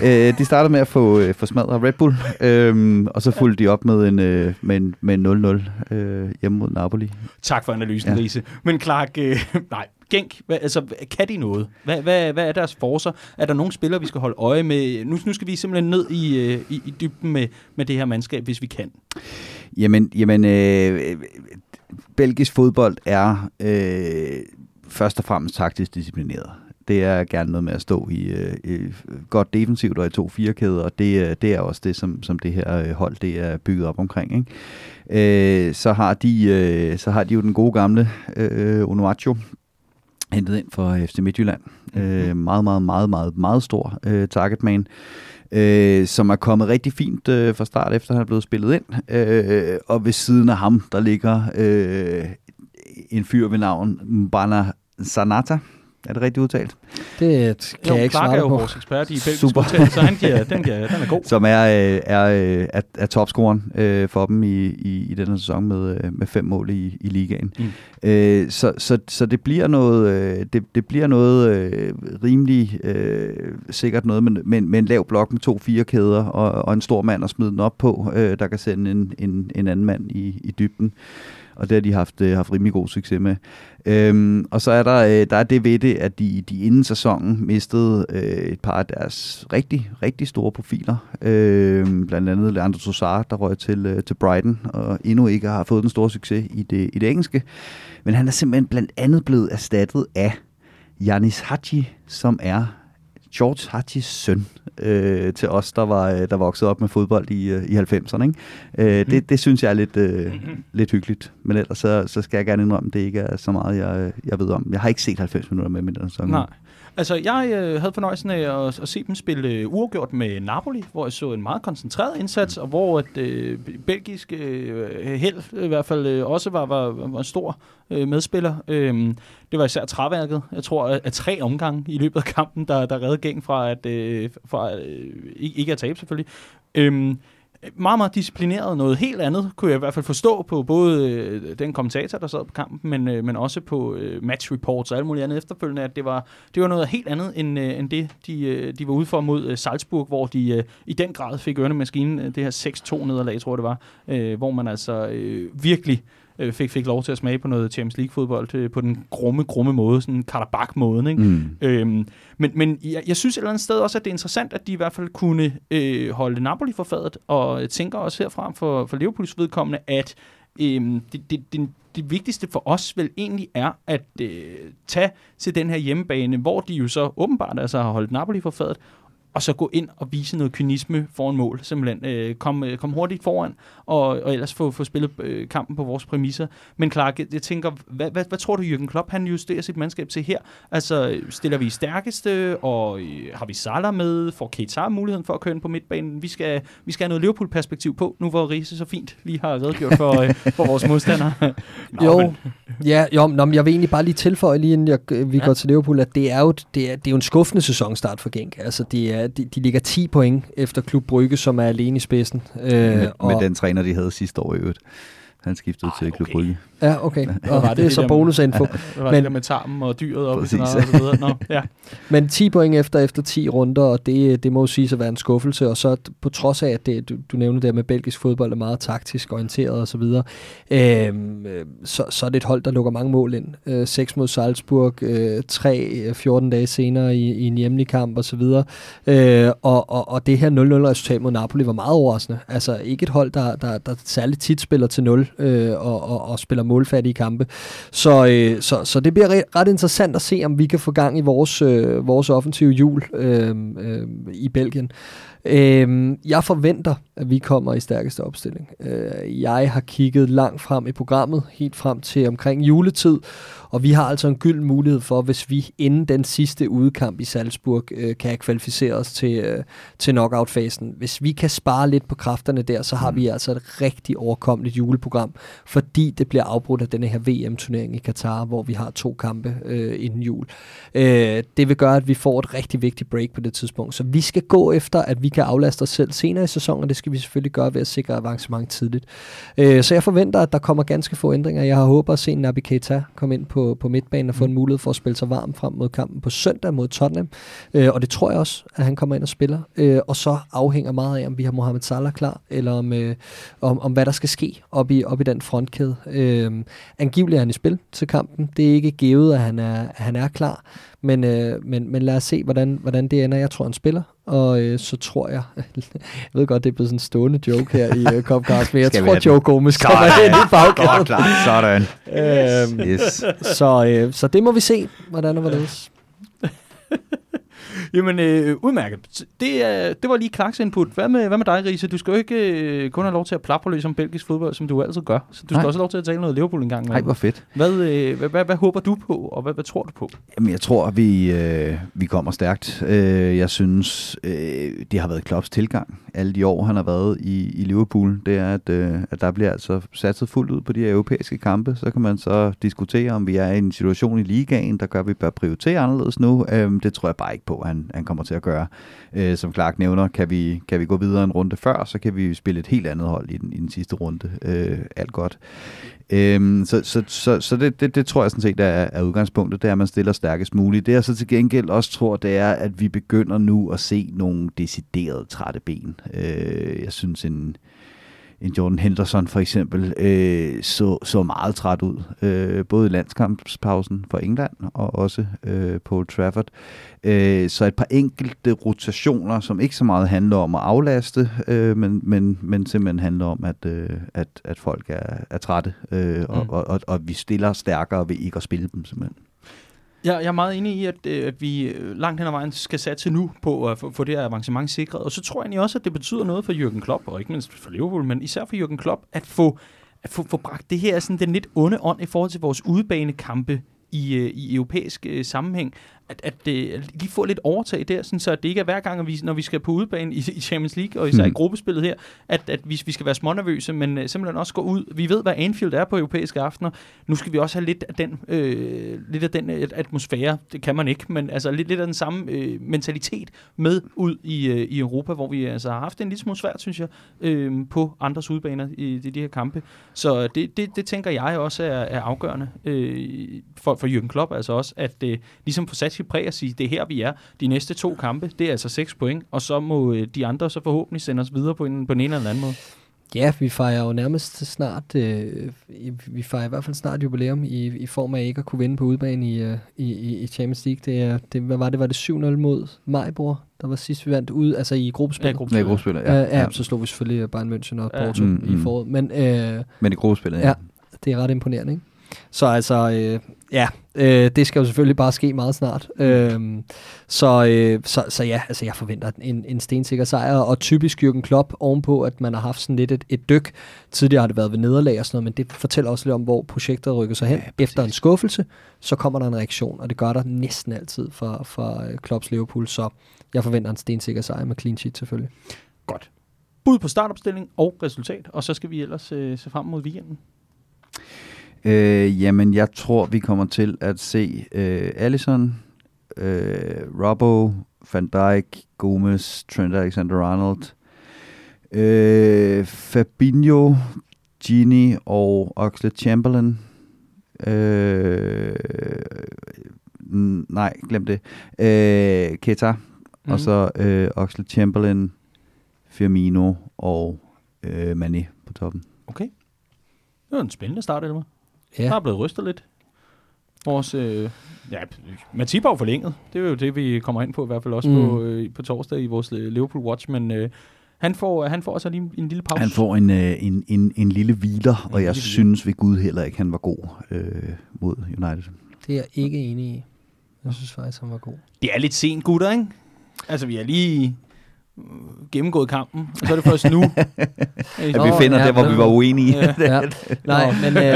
øh, de startede med at få, øh, få smadret Red Bull, øhm, og så fulgte de op med en, øh, med en, med en 0-0 øh, hjemme mod Napoli. Tak for analysen, Ja. Riese. Men Clark, øh, nej, Genk, hvad, altså, kan de noget? Hvad, hvad, hvad er deres forser? Er der nogle spillere, vi skal holde øje med? Nu, nu skal vi simpelthen ned i, øh, i, i dybden med, med det her mandskab, hvis vi kan. Jamen, jamen øh, belgisk fodbold er øh, først og fremmest taktisk disciplineret. Det er gerne noget med at stå i, øh, godt defensivt og i to firekæder, og det, er- det er også det, som, som det her øh, hold det er bygget op omkring. Ikke? Øh, så, har de, øh, så har de jo den gode gamle øh, Onuachu, hentet ind for FC Midtjylland. Øh, meget, meget, meget, meget, meget stor øh, targetman, øh, som er kommet rigtig fint øh, fra start, efter han er blevet spillet ind. Øh, og ved siden af ham, der ligger øh, en fyr ved navn Mbana Sanata. Er det rigtigt udtalt? Det kan Jo, jeg ikke Clark er svare jo på. vores ekspert i belgisk Super. udtale, så han giver, den, giver, den er god. Som er, øh, er, øh, er, er topscoren øh, for dem i, i, i den her sæson med, med fem mål i, i ligaen. Mm. Øh, så, så, så det bliver noget, det, det bliver noget øh, rimelig øh, sikkert noget med, med, med en lav blok med to fire kæder og, og en stor mand at smide den op på, øh, der kan sende en, en, en anden mand i, i dybden. Og det har de haft, øh, haft rimelig god succes med. Øhm, og så er der, øh, der er det ved det, at de, de inden sæsonen mistede øh, et par af deres rigtig, rigtig store profiler. Øh, blandt andet Leandro Trossard, der røg til, øh, til Brighton, og endnu ikke har fået den store succes i det, i det engelske. Men han er simpelthen blandt andet blevet erstattet af Janis Haji, som er George Hachis søn. øh, til os, der var øh, der voksede op med fodbold i, øh, i 90'erne. Ikke? Øh, det, det synes jeg er lidt, øh, mm-hmm. lidt hyggeligt. Men ellers så, så skal jeg gerne indrømme, det ikke er så meget, jeg, jeg ved om. Jeg har ikke set 90 minutter med den sæson. Nej. Altså, jeg øh, havde fornøjelsen af at, at se dem spille øh, uafgjort med Napoli, hvor jeg så en meget koncentreret indsats, og hvor et øh, belgisk øh, held i hvert fald øh, også var, var, var en stor øh, medspiller. Øh, det var især træværket, jeg tror, at, at tre omgange i løbet af kampen, der, der redde gæng fra, at, øh, fra øh, ikke at tabe selvfølgelig. Øh, meget, meget disciplineret. Noget helt andet kunne jeg i hvert fald forstå på både øh, den kommentator, der sad på kampen, men, øh, men også på øh, match reports og alt muligt andet efterfølgende, at det var, det var noget helt andet end, øh, end det, de, øh, de var ude for mod øh, Salzburg, hvor de øh, i den grad fik ørnemaskinen, øh, det her 6-2 nederlag, tror jeg det var, øh, hvor man altså øh, virkelig øh, fik, fik lov til at smage på noget Champions League-fodbold øh, på den grumme, grumme måde, sådan en Karabak-måde. Ikke? Mm. Øhm, men men jeg, jeg synes et eller andet sted også, at det er interessant, at de i hvert fald kunne øh, holde Napoli for fadet, og jeg tænker også herfra for, for Liverpools vedkommende, at øh, det, det, det, det vigtigste for os vel egentlig er at øh, tage til den her hjemmebane, hvor de jo så åbenbart altså har holdt Napoli for fadet, og så gå ind og vise noget kynisme foran mål, simpelthen. Øh, kom, øh, kom hurtigt foran, og, og ellers få, få spillet øh, kampen på vores præmisser. Men Clark, jeg tænker, hvad, hvad, hvad tror du, Jürgen Klopp, han justerer sit mandskab til her? Altså, stiller vi stærkeste, og øh, har vi Salah med? Får Keita muligheden for at køre ind på midtbanen? Vi skal, vi skal have noget Liverpool-perspektiv på, nu hvor Riese så fint lige har redegjort for, øh, for vores modstandere. Nå, jo, men. ja, jo, nå, jeg vil egentlig bare lige tilføje, lige inden jeg, vi ja. går til Liverpool, at det er jo, det er, det er jo en skuffende sæsonstart for Genk. Altså, det er de, de ligger 10 point efter Klub Brygge, som er alene i spidsen. Øh, med, og med den træner, de havde sidste år i øvrigt. Han skiftede ah, til Klub Brygge. Ja, okay. Og det, det er så bonusinfo. Ja, var men, det med tarmen og dyret og, sådan noget, og så videre. Nå, ja. Men 10 point efter efter 10 runder, og det, det må jo sige at være en skuffelse. Og så på trods af, at det, du, du nævnte det med belgisk fodbold er meget taktisk orienteret og så videre, øhm, så, så er det et hold, der lukker mange mål ind. Øh, 6 mod Salzburg, øh, 3 14 dage senere i, i en hjemlig kamp og så videre. Øh, og, og, og det her 0-0 resultat mod Napoli var meget overraskende. Altså ikke et hold, der, der, der særligt tit spiller til 0 øh, og, og, og spiller målfattige kampe. Så, øh, så, så det bliver ret, ret interessant at se, om vi kan få gang i vores, øh, vores offensive jul øh, øh, i Belgien. Øh, jeg forventer, at vi kommer i stærkeste opstilling. Øh, jeg har kigget langt frem i programmet, helt frem til omkring juletid, og vi har altså en gyld mulighed for, hvis vi inden den sidste udkamp i Salzburg øh, kan kvalificere os til, øh, til knockout-fasen. Hvis vi kan spare lidt på kræfterne der, så har mm. vi altså et rigtig overkommeligt juleprogram, fordi det bliver afbrudt af denne her VM-turnering i Katar, hvor vi har to kampe øh, inden jul. Øh, det vil gøre, at vi får et rigtig vigtigt break på det tidspunkt. Så vi skal gå efter, at vi kan aflaste os selv senere i sæsonen, og det skal vi selvfølgelig gøre ved at sikre avancement tidligt. Øh, så jeg forventer, at der kommer ganske få ændringer. Jeg har håbet at se Naby Keita komme ind på, på midtbanen og få en mm. mulighed for at spille sig varm frem mod kampen på søndag mod Tottenham. Øh, og det tror jeg også, at han kommer ind og spiller. Øh, og så afhænger meget af, om vi har Mohamed Salah klar, eller om, øh, om, om hvad der skal ske op i, op i den frontkæde. Øh, angiveligt er han i spil til kampen. Det er ikke givet, at han er, at han er klar. Men, øh, men, men lad os se, hvordan, hvordan det ender. Jeg tror, han spiller, og øh, så tror jeg, jeg ved godt, det er blevet sådan en stående joke her i uh, Copcast, men jeg tror, Joe Gomez kommer ind i bagkæden. Sådan. øhm, yes. så, øh, så det må vi se, hvordan og hvorledes. Jamen, øh, udmærket. Det, øh, det var lige Clarks input. Hvad med, hvad med dig, Riese? Du skal jo ikke øh, kun have lov til at plapre løs om belgisk fodbold, som du altid gør. Så du skal Nej. også have lov til at tale noget Liverpool en gang. Nej, hvor fedt. Hvad, øh, hvad, hvad, hvad håber du på, og hvad, hvad tror du på? Jamen, jeg tror, vi, øh, vi kommer stærkt. Øh, jeg synes, øh, det har været Klopps tilgang alle de år, han har været i, i Liverpool. Det er, at, øh, at der bliver altså satset fuldt ud på de europæiske kampe. Så kan man så diskutere, om vi er i en situation i ligaen, der gør, at vi bør prioritere anderledes nu. Øh, det tror jeg bare ikke på, han, han kommer til at gøre. Øh, som Clark nævner, kan vi, kan vi gå videre en runde før, så kan vi spille et helt andet hold i den, i den sidste runde. Øh, alt godt. Øh, så så, så, så det, det, det tror jeg sådan set er, er udgangspunktet, det er, at man stiller stærkest muligt. Det jeg så til gengæld også tror, det er, at vi begynder nu at se nogle deciderede trætte ben. Øh, jeg synes, en, en Jordan Henderson for eksempel øh, så, så meget træt ud, øh, både i landskampspausen for England og også øh, på Old Trafford. Øh, så et par enkelte rotationer, som ikke så meget handler om at aflaste, øh, men, men, men simpelthen handler om, at, øh, at, at folk er, er trætte, øh, mm. og, og, og, og vi stiller stærkere ved ikke at spille dem simpelthen. Jeg, jeg er meget enig i, at, øh, at vi øh, langt hen ad vejen skal satse nu på at få, det her avancement sikret. Og så tror jeg egentlig også, at det betyder noget for Jürgen Klopp, og ikke mindst for Liverpool, men især for Jürgen Klopp, at få, at få, få bragt det her sådan den lidt onde ånd i forhold til vores udebanekampe i, øh, i europæisk øh, sammenhæng, at, at, at de får lidt overtag der, sådan, så det ikke er hver gang, at vi, når vi skal på udebane i, i Champions League, og især mm. i gruppespillet her, at, at vi, vi skal være smånervøse, men uh, simpelthen også gå ud. Vi ved, hvad Anfield er på europæiske aftener. Nu skal vi også have lidt af den, øh, lidt af den øh, atmosfære, det kan man ikke, men altså lidt, lidt af den samme øh, mentalitet med ud i, øh, i Europa, hvor vi altså har haft en lille smule svært, synes jeg, øh, på andres udbaner i, i de her kampe. Så det, det, det tænker jeg også er, er afgørende øh, for, for Jürgen Klopp, altså også, at øh, ligesom få sat sit præg at sige, det er her, vi er. De næste to kampe, det er altså seks point, og så må øh, de andre så forhåbentlig sende os videre på en, på en eller anden måde. Ja, vi fejrer jo nærmest snart, øh, vi fejrer i hvert fald snart jubilæum i, i form af ikke at kunne vinde på udebane i, øh, i, i Champions League. Det, er, det, hvad var det? Var det 7-0 mod Majbor, der var sidst vi vandt ud, altså i gruppespillet? Ja, gruppespillet, ja, gruppespillet ja. ja. ja. så slog vi selvfølgelig Bayern München og Porto ja. mm, mm. i foråret. Men, øh, Men i gruppespillet, ja. ja. det er ret imponerende, ikke? Så altså, øh, ja, øh, det skal jo selvfølgelig bare ske meget snart. Øh, så, øh, så, så ja, altså jeg forventer en, en stensikker sejr, og typisk Jürgen Klopp ovenpå, at man har haft sådan lidt et, et dyk. Tidligere har det været ved nederlag og sådan noget, men det fortæller også lidt om, hvor projektet rykker sig hen. Ja, Efter en skuffelse, så kommer der en reaktion, og det gør der næsten altid for, for øh, Klopps Liverpool, så jeg forventer en stensikker sejr med clean sheet selvfølgelig. Godt. Bud på startopstilling og resultat, og så skal vi ellers øh, se frem mod weekenden. Øh, jamen, jeg tror, vi kommer til at se øh, Allison, øh, Robbo, Van Dijk, Gomez, Trent Alexander-Arnold, øh, Fabinho, Gini og Oxlade Chamberlain. Øh, nej, glem det. Øh, Keta, mm. og så øh, Oxlade Chamberlain, Firmino og øh, Mane på toppen. Okay. Det var en spændende start, Elmer. Ja. Der er blevet rystet lidt. Vores, øh, ja, Matip er forlænget. Det er jo det, vi kommer ind på, i hvert fald også mm. på, øh, på torsdag i vores øh, Liverpool Watch, men øh, han får, han får altså lige en lille pause. Han får en, øh, en, en, en lille hviler, og jeg synes ved Gud heller ikke, han var god øh, mod United. Det er jeg ikke enig i. Jeg synes faktisk, han var god. Det er lidt sent, gutter, ikke? Altså, vi er lige gennemgået kampen, og så er det først nu. at vi finder ja, det, hvor vi var uenige. Ja. ja. Nej, men... Øh...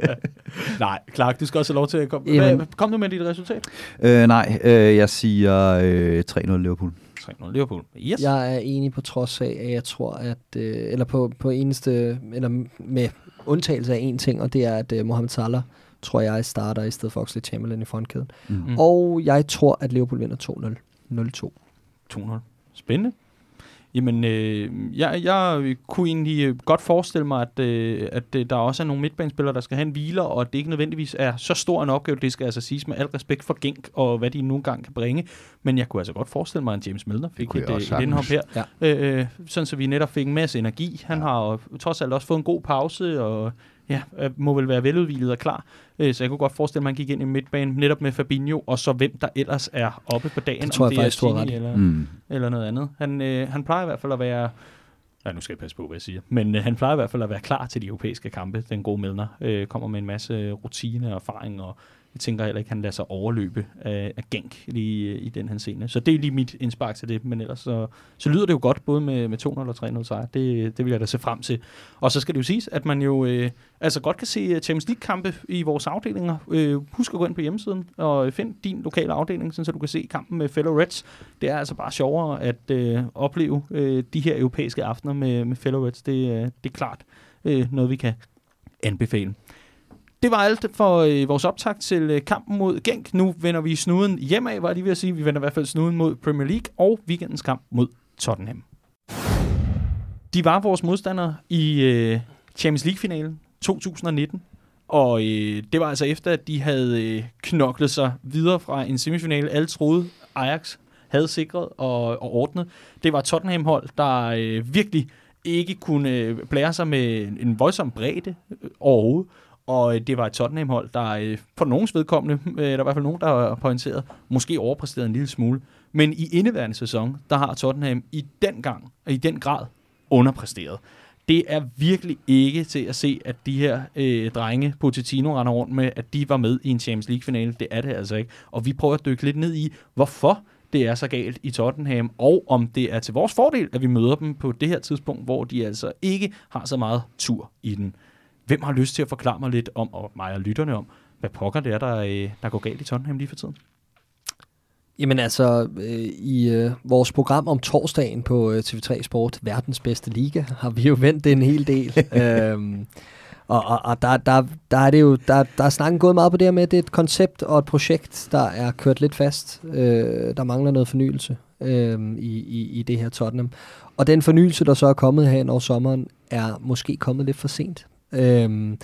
nej, Clark, du skal også have lov til at komme. Jamen. Kom nu med dit resultat. Øh, nej, øh, jeg siger øh, 3-0 Liverpool. 3-0 Liverpool. Yes. Jeg er enig på trods af, at jeg tror, at... Øh, eller på, på eneste... Eller med undtagelse af en ting, og det er, at øh, Mohamed Salah tror jeg starter i stedet for Oxlade Chamberlain i frontkæden. Mm. Og jeg tror, at Liverpool vinder 2-0. 0-2. 200. Spændende. Jamen, øh, jeg, jeg kunne egentlig øh, godt forestille mig, at, øh, at øh, der også er nogle midtbanespillere, der skal have en hviler, og at det ikke nødvendigvis er så stor en opgave, det skal altså siges med al respekt for Genk, og hvad de nogle gange kan bringe. Men jeg kunne altså godt forestille mig, at James Milner fik et, et indhop her. Ja. Øh, sådan så vi netop fik en masse energi. Han ja. har trods alt også fået en god pause, og ja, øh, må vel være veludvilet og klar. Øh, så jeg kunne godt forestille, at man gik ind i midtbanen netop med Fabinho, og så hvem der ellers er oppe på dagen. Det tror om jeg faktisk, er Gini eller, mm. eller noget andet. Han, øh, han plejer i hvert fald at være... Ja, nu skal jeg passe på, hvad jeg siger. Men øh, han plejer i hvert fald at være klar til de europæiske kampe. Den gode Milner øh, kommer med en masse rutine og erfaring og jeg tænker heller ikke, at han lader sig overløbe af, af Genk lige øh, i den her scene. Så det er lige mit indspark til det, men ellers så, så lyder det jo godt, både med, med 200 og 300 sejr. Det, det vil jeg da se frem til. Og så skal det jo siges, at man jo øh, altså godt kan se øh, Champions League-kampe i vores afdelinger. Øh, husk at gå ind på hjemmesiden og øh, find din lokale afdeling, så du kan se kampen med fellow Reds. Det er altså bare sjovere at øh, opleve øh, de her europæiske aftener med, med fellow Reds. Det, øh, det er klart øh, noget, vi kan anbefale. Det var alt for øh, vores optag til øh, kampen mod Genk. Nu vender vi snuden hjemad, var jeg lige ved at sige. Vi vender i hvert fald snuden mod Premier League og weekendens kamp mod Tottenham. De var vores modstandere i øh, Champions League-finalen 2019. Og øh, det var altså efter, at de havde øh, knoklet sig videre fra en semifinale. Alle troede, Ajax havde sikret og, og ordnet. Det var Tottenham-hold, der øh, virkelig ikke kunne øh, blære sig med en voldsom bredde øh, overhovedet. Og øh, det var et Tottenham-hold, der øh, for nogens vedkommende, øh, der er i hvert fald nogen, der har pointeret, måske overpræsteret en lille smule. Men i indeværende sæson, der har Tottenham i den gang, i den grad underpræsteret. det er virkelig ikke til at se, at de her øh, drenge, Pochettino render rundt med, at de var med i en Champions League-finale. Det er det altså ikke. Og vi prøver at dykke lidt ned i, hvorfor det er så galt i Tottenham, og om det er til vores fordel, at vi møder dem på det her tidspunkt, hvor de altså ikke har så meget tur i den. Hvem har lyst til at forklare mig lidt om, og mig og lytterne om, hvad pokker det er, der, øh, der går galt i Tottenham lige for tiden? Jamen altså, øh, i øh, vores program om torsdagen på øh, TV3 Sport, verdens bedste liga, har vi jo vendt det en hel del. øhm, og, og, og der, der, der er det jo, der, der er snakken gået meget på det her med, at det er et koncept og et projekt, der er kørt lidt fast. Øh, der mangler noget fornyelse øh, i, i, i det her Tottenham. Og den fornyelse, der så er kommet her over sommeren, er måske kommet lidt for sent. Øhm,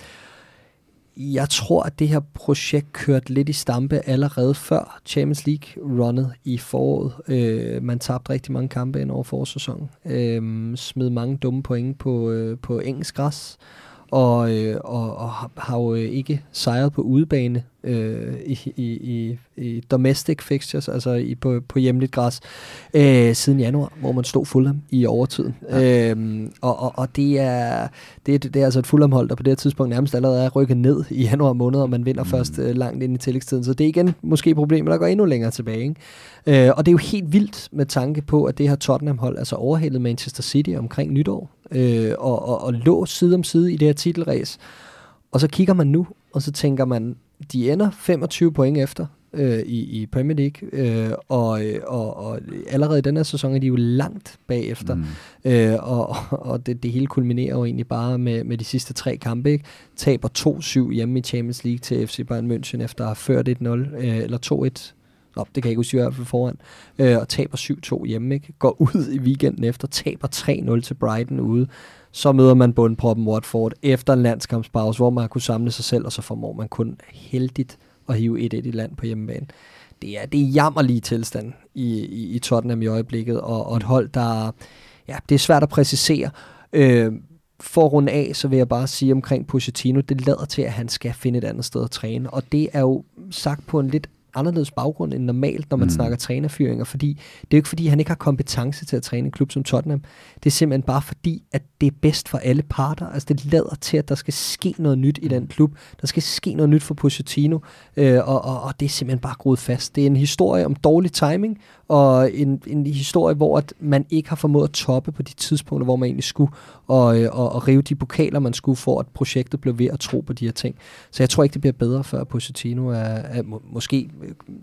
jeg tror, at det her projekt kørte lidt i stampe allerede før Champions League-runnet i foråret. Øh, man tabte rigtig mange kampe ind over forårssæsonen. Øh, smed mange dumme point på, øh, på engelsk græs og, øh, og, og har jo ikke sejret på udebane øh, i, i, i, domestic fixtures, altså i, på, på hjemligt græs, øh, siden januar, hvor man stod Fulham i overtiden. Ja. Øhm, og, og, og det er, det, er, det er altså et Fulham-hold, der på det her tidspunkt nærmest allerede er rykket ned i januar måned, og man vinder mm. først øh, langt ind i tillægstiden. Så det er igen måske problemet, der går endnu længere tilbage. Ikke? Øh, og det er jo helt vildt med tanke på, at det her Tottenham-hold altså overhældet Manchester City omkring nytår, øh, og, og, og lå side om side i det her titelræs. Og så kigger man nu, og så tænker man, de ender 25 point efter øh, i, i Premier League, øh, og, og, og allerede i den her sæson er de jo langt bagefter, mm. øh, og, og det, det hele kulminerer jo egentlig bare med, med de sidste tre kampe, ikke? taber 2-7 hjemme i Champions League til FC Bayern München efter at have ført 1-0, øh, eller 2-1, Nå, det kan jeg ikke huske i hvert fald foran, øh, og taber 7-2 hjemme, ikke? går ud i weekenden efter, taber 3-0 til Brighton ude, så møder man bundproppen Watford efter en landskampspause, hvor man har kunne samle sig selv, og så formår man kun heldigt at hive 1-1 i land på hjemmebane. Det er, det er jammerlige tilstand i, i, i Tottenham i øjeblikket, og, og et hold, der... Ja, det er svært at præcisere. Øh, for at runde af, så vil jeg bare sige omkring Pochettino, det lader til, at han skal finde et andet sted at træne. Og det er jo sagt på en lidt anderledes baggrund end normalt, når man mm. snakker trænerfyringer, fordi det er jo ikke fordi, han ikke har kompetence til at træne en klub som Tottenham. Det er simpelthen bare fordi, at det er bedst for alle parter. Altså det lader til, at der skal ske noget nyt i den mm. klub. Der skal ske noget nyt for Pochettino, øh, og, og, og det er simpelthen bare groet fast. Det er en historie om dårlig timing, og en, en historie, hvor at man ikke har formået at toppe på de tidspunkter, hvor man egentlig skulle, og, øh, og, og rive de pokaler, man skulle, for at projektet blev ved at tro på de her ting. Så jeg tror ikke, det bliver bedre, før Pochettino er, er må, måske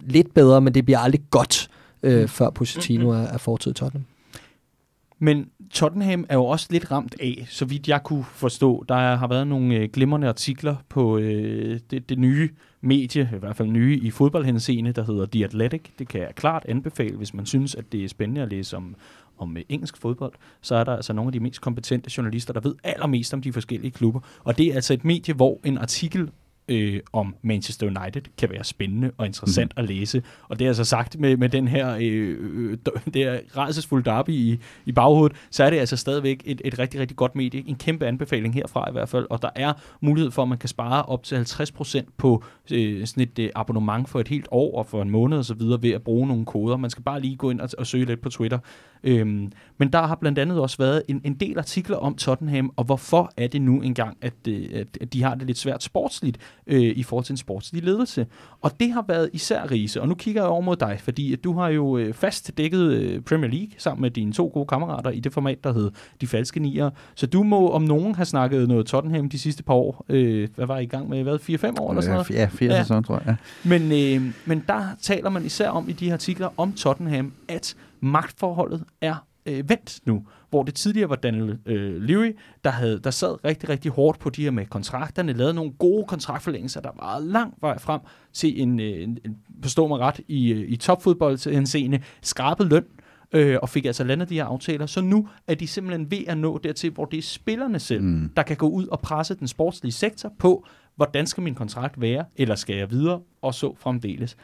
lidt bedre, men det bliver aldrig godt, øh, mm. før Pochettino er, er fortid i Tottenham. Men Tottenham er jo også lidt ramt af, så vidt jeg kunne forstå. Der har været nogle øh, glimrende artikler på øh, det, det nye medie, i hvert fald nye i fodboldhenseende, der hedder The Athletic. Det kan jeg klart anbefale, hvis man synes, at det er spændende at læse om, om øh, engelsk fodbold, så er der altså nogle af de mest kompetente journalister, der ved allermest om de forskellige klubber. Og det er altså et medie, hvor en artikel øh, om Manchester United kan være spændende og interessant mm. at læse. Og det er altså sagt med, med den her øh, øh, det her rejsesfulde derby i, i baghovedet, så er det altså stadigvæk et, et rigtig, rigtig godt medie. En kæmpe anbefaling herfra i hvert fald. Og der er mulighed for, at man kan spare op til 50% på øh, sådan et øh, abonnement for et helt år og for en måned og så videre ved at bruge nogle koder. Man skal bare lige gå ind og, og søge lidt på Twitter. Øhm, men der har blandt andet også været en, en del artikler om Tottenham, og hvorfor er det nu engang, at, øh, at de har det lidt svært sportsligt øh, i forhold til en sportslig ledelse. Og det har været især Riese, og nu kigger jeg over mod dig, fordi at du har jo øh, fast dækket øh, Premier League sammen med dine to gode kammerater i det format, der hed De Falske Nier. Så du må om nogen have snakket noget Tottenham de sidste par år. Øh, hvad var I gang med? Hvad, 4-5 år eller sådan noget? Ja, 4 ja. sæsoner, tror jeg. Ja. Men, øh, men der taler man især om i de her artikler om Tottenham, at magtforholdet er øh, vendt nu, hvor det tidligere var Daniel øh, Levy, der, havde, der sad rigtig, rigtig hårdt på de her med kontrakterne, lavede nogle gode kontraktforlængelser, der var lang vej frem til en, øh, en, en forstå mig ret, i, øh, i topfodboldhenseende, skrabet løn, øh, og fik altså landet de her aftaler. Så nu er de simpelthen ved at nå dertil, hvor det er spillerne selv, mm. der kan gå ud og presse den sportslige sektor på, hvordan skal min kontrakt være, eller skal jeg videre, og så fremdeles.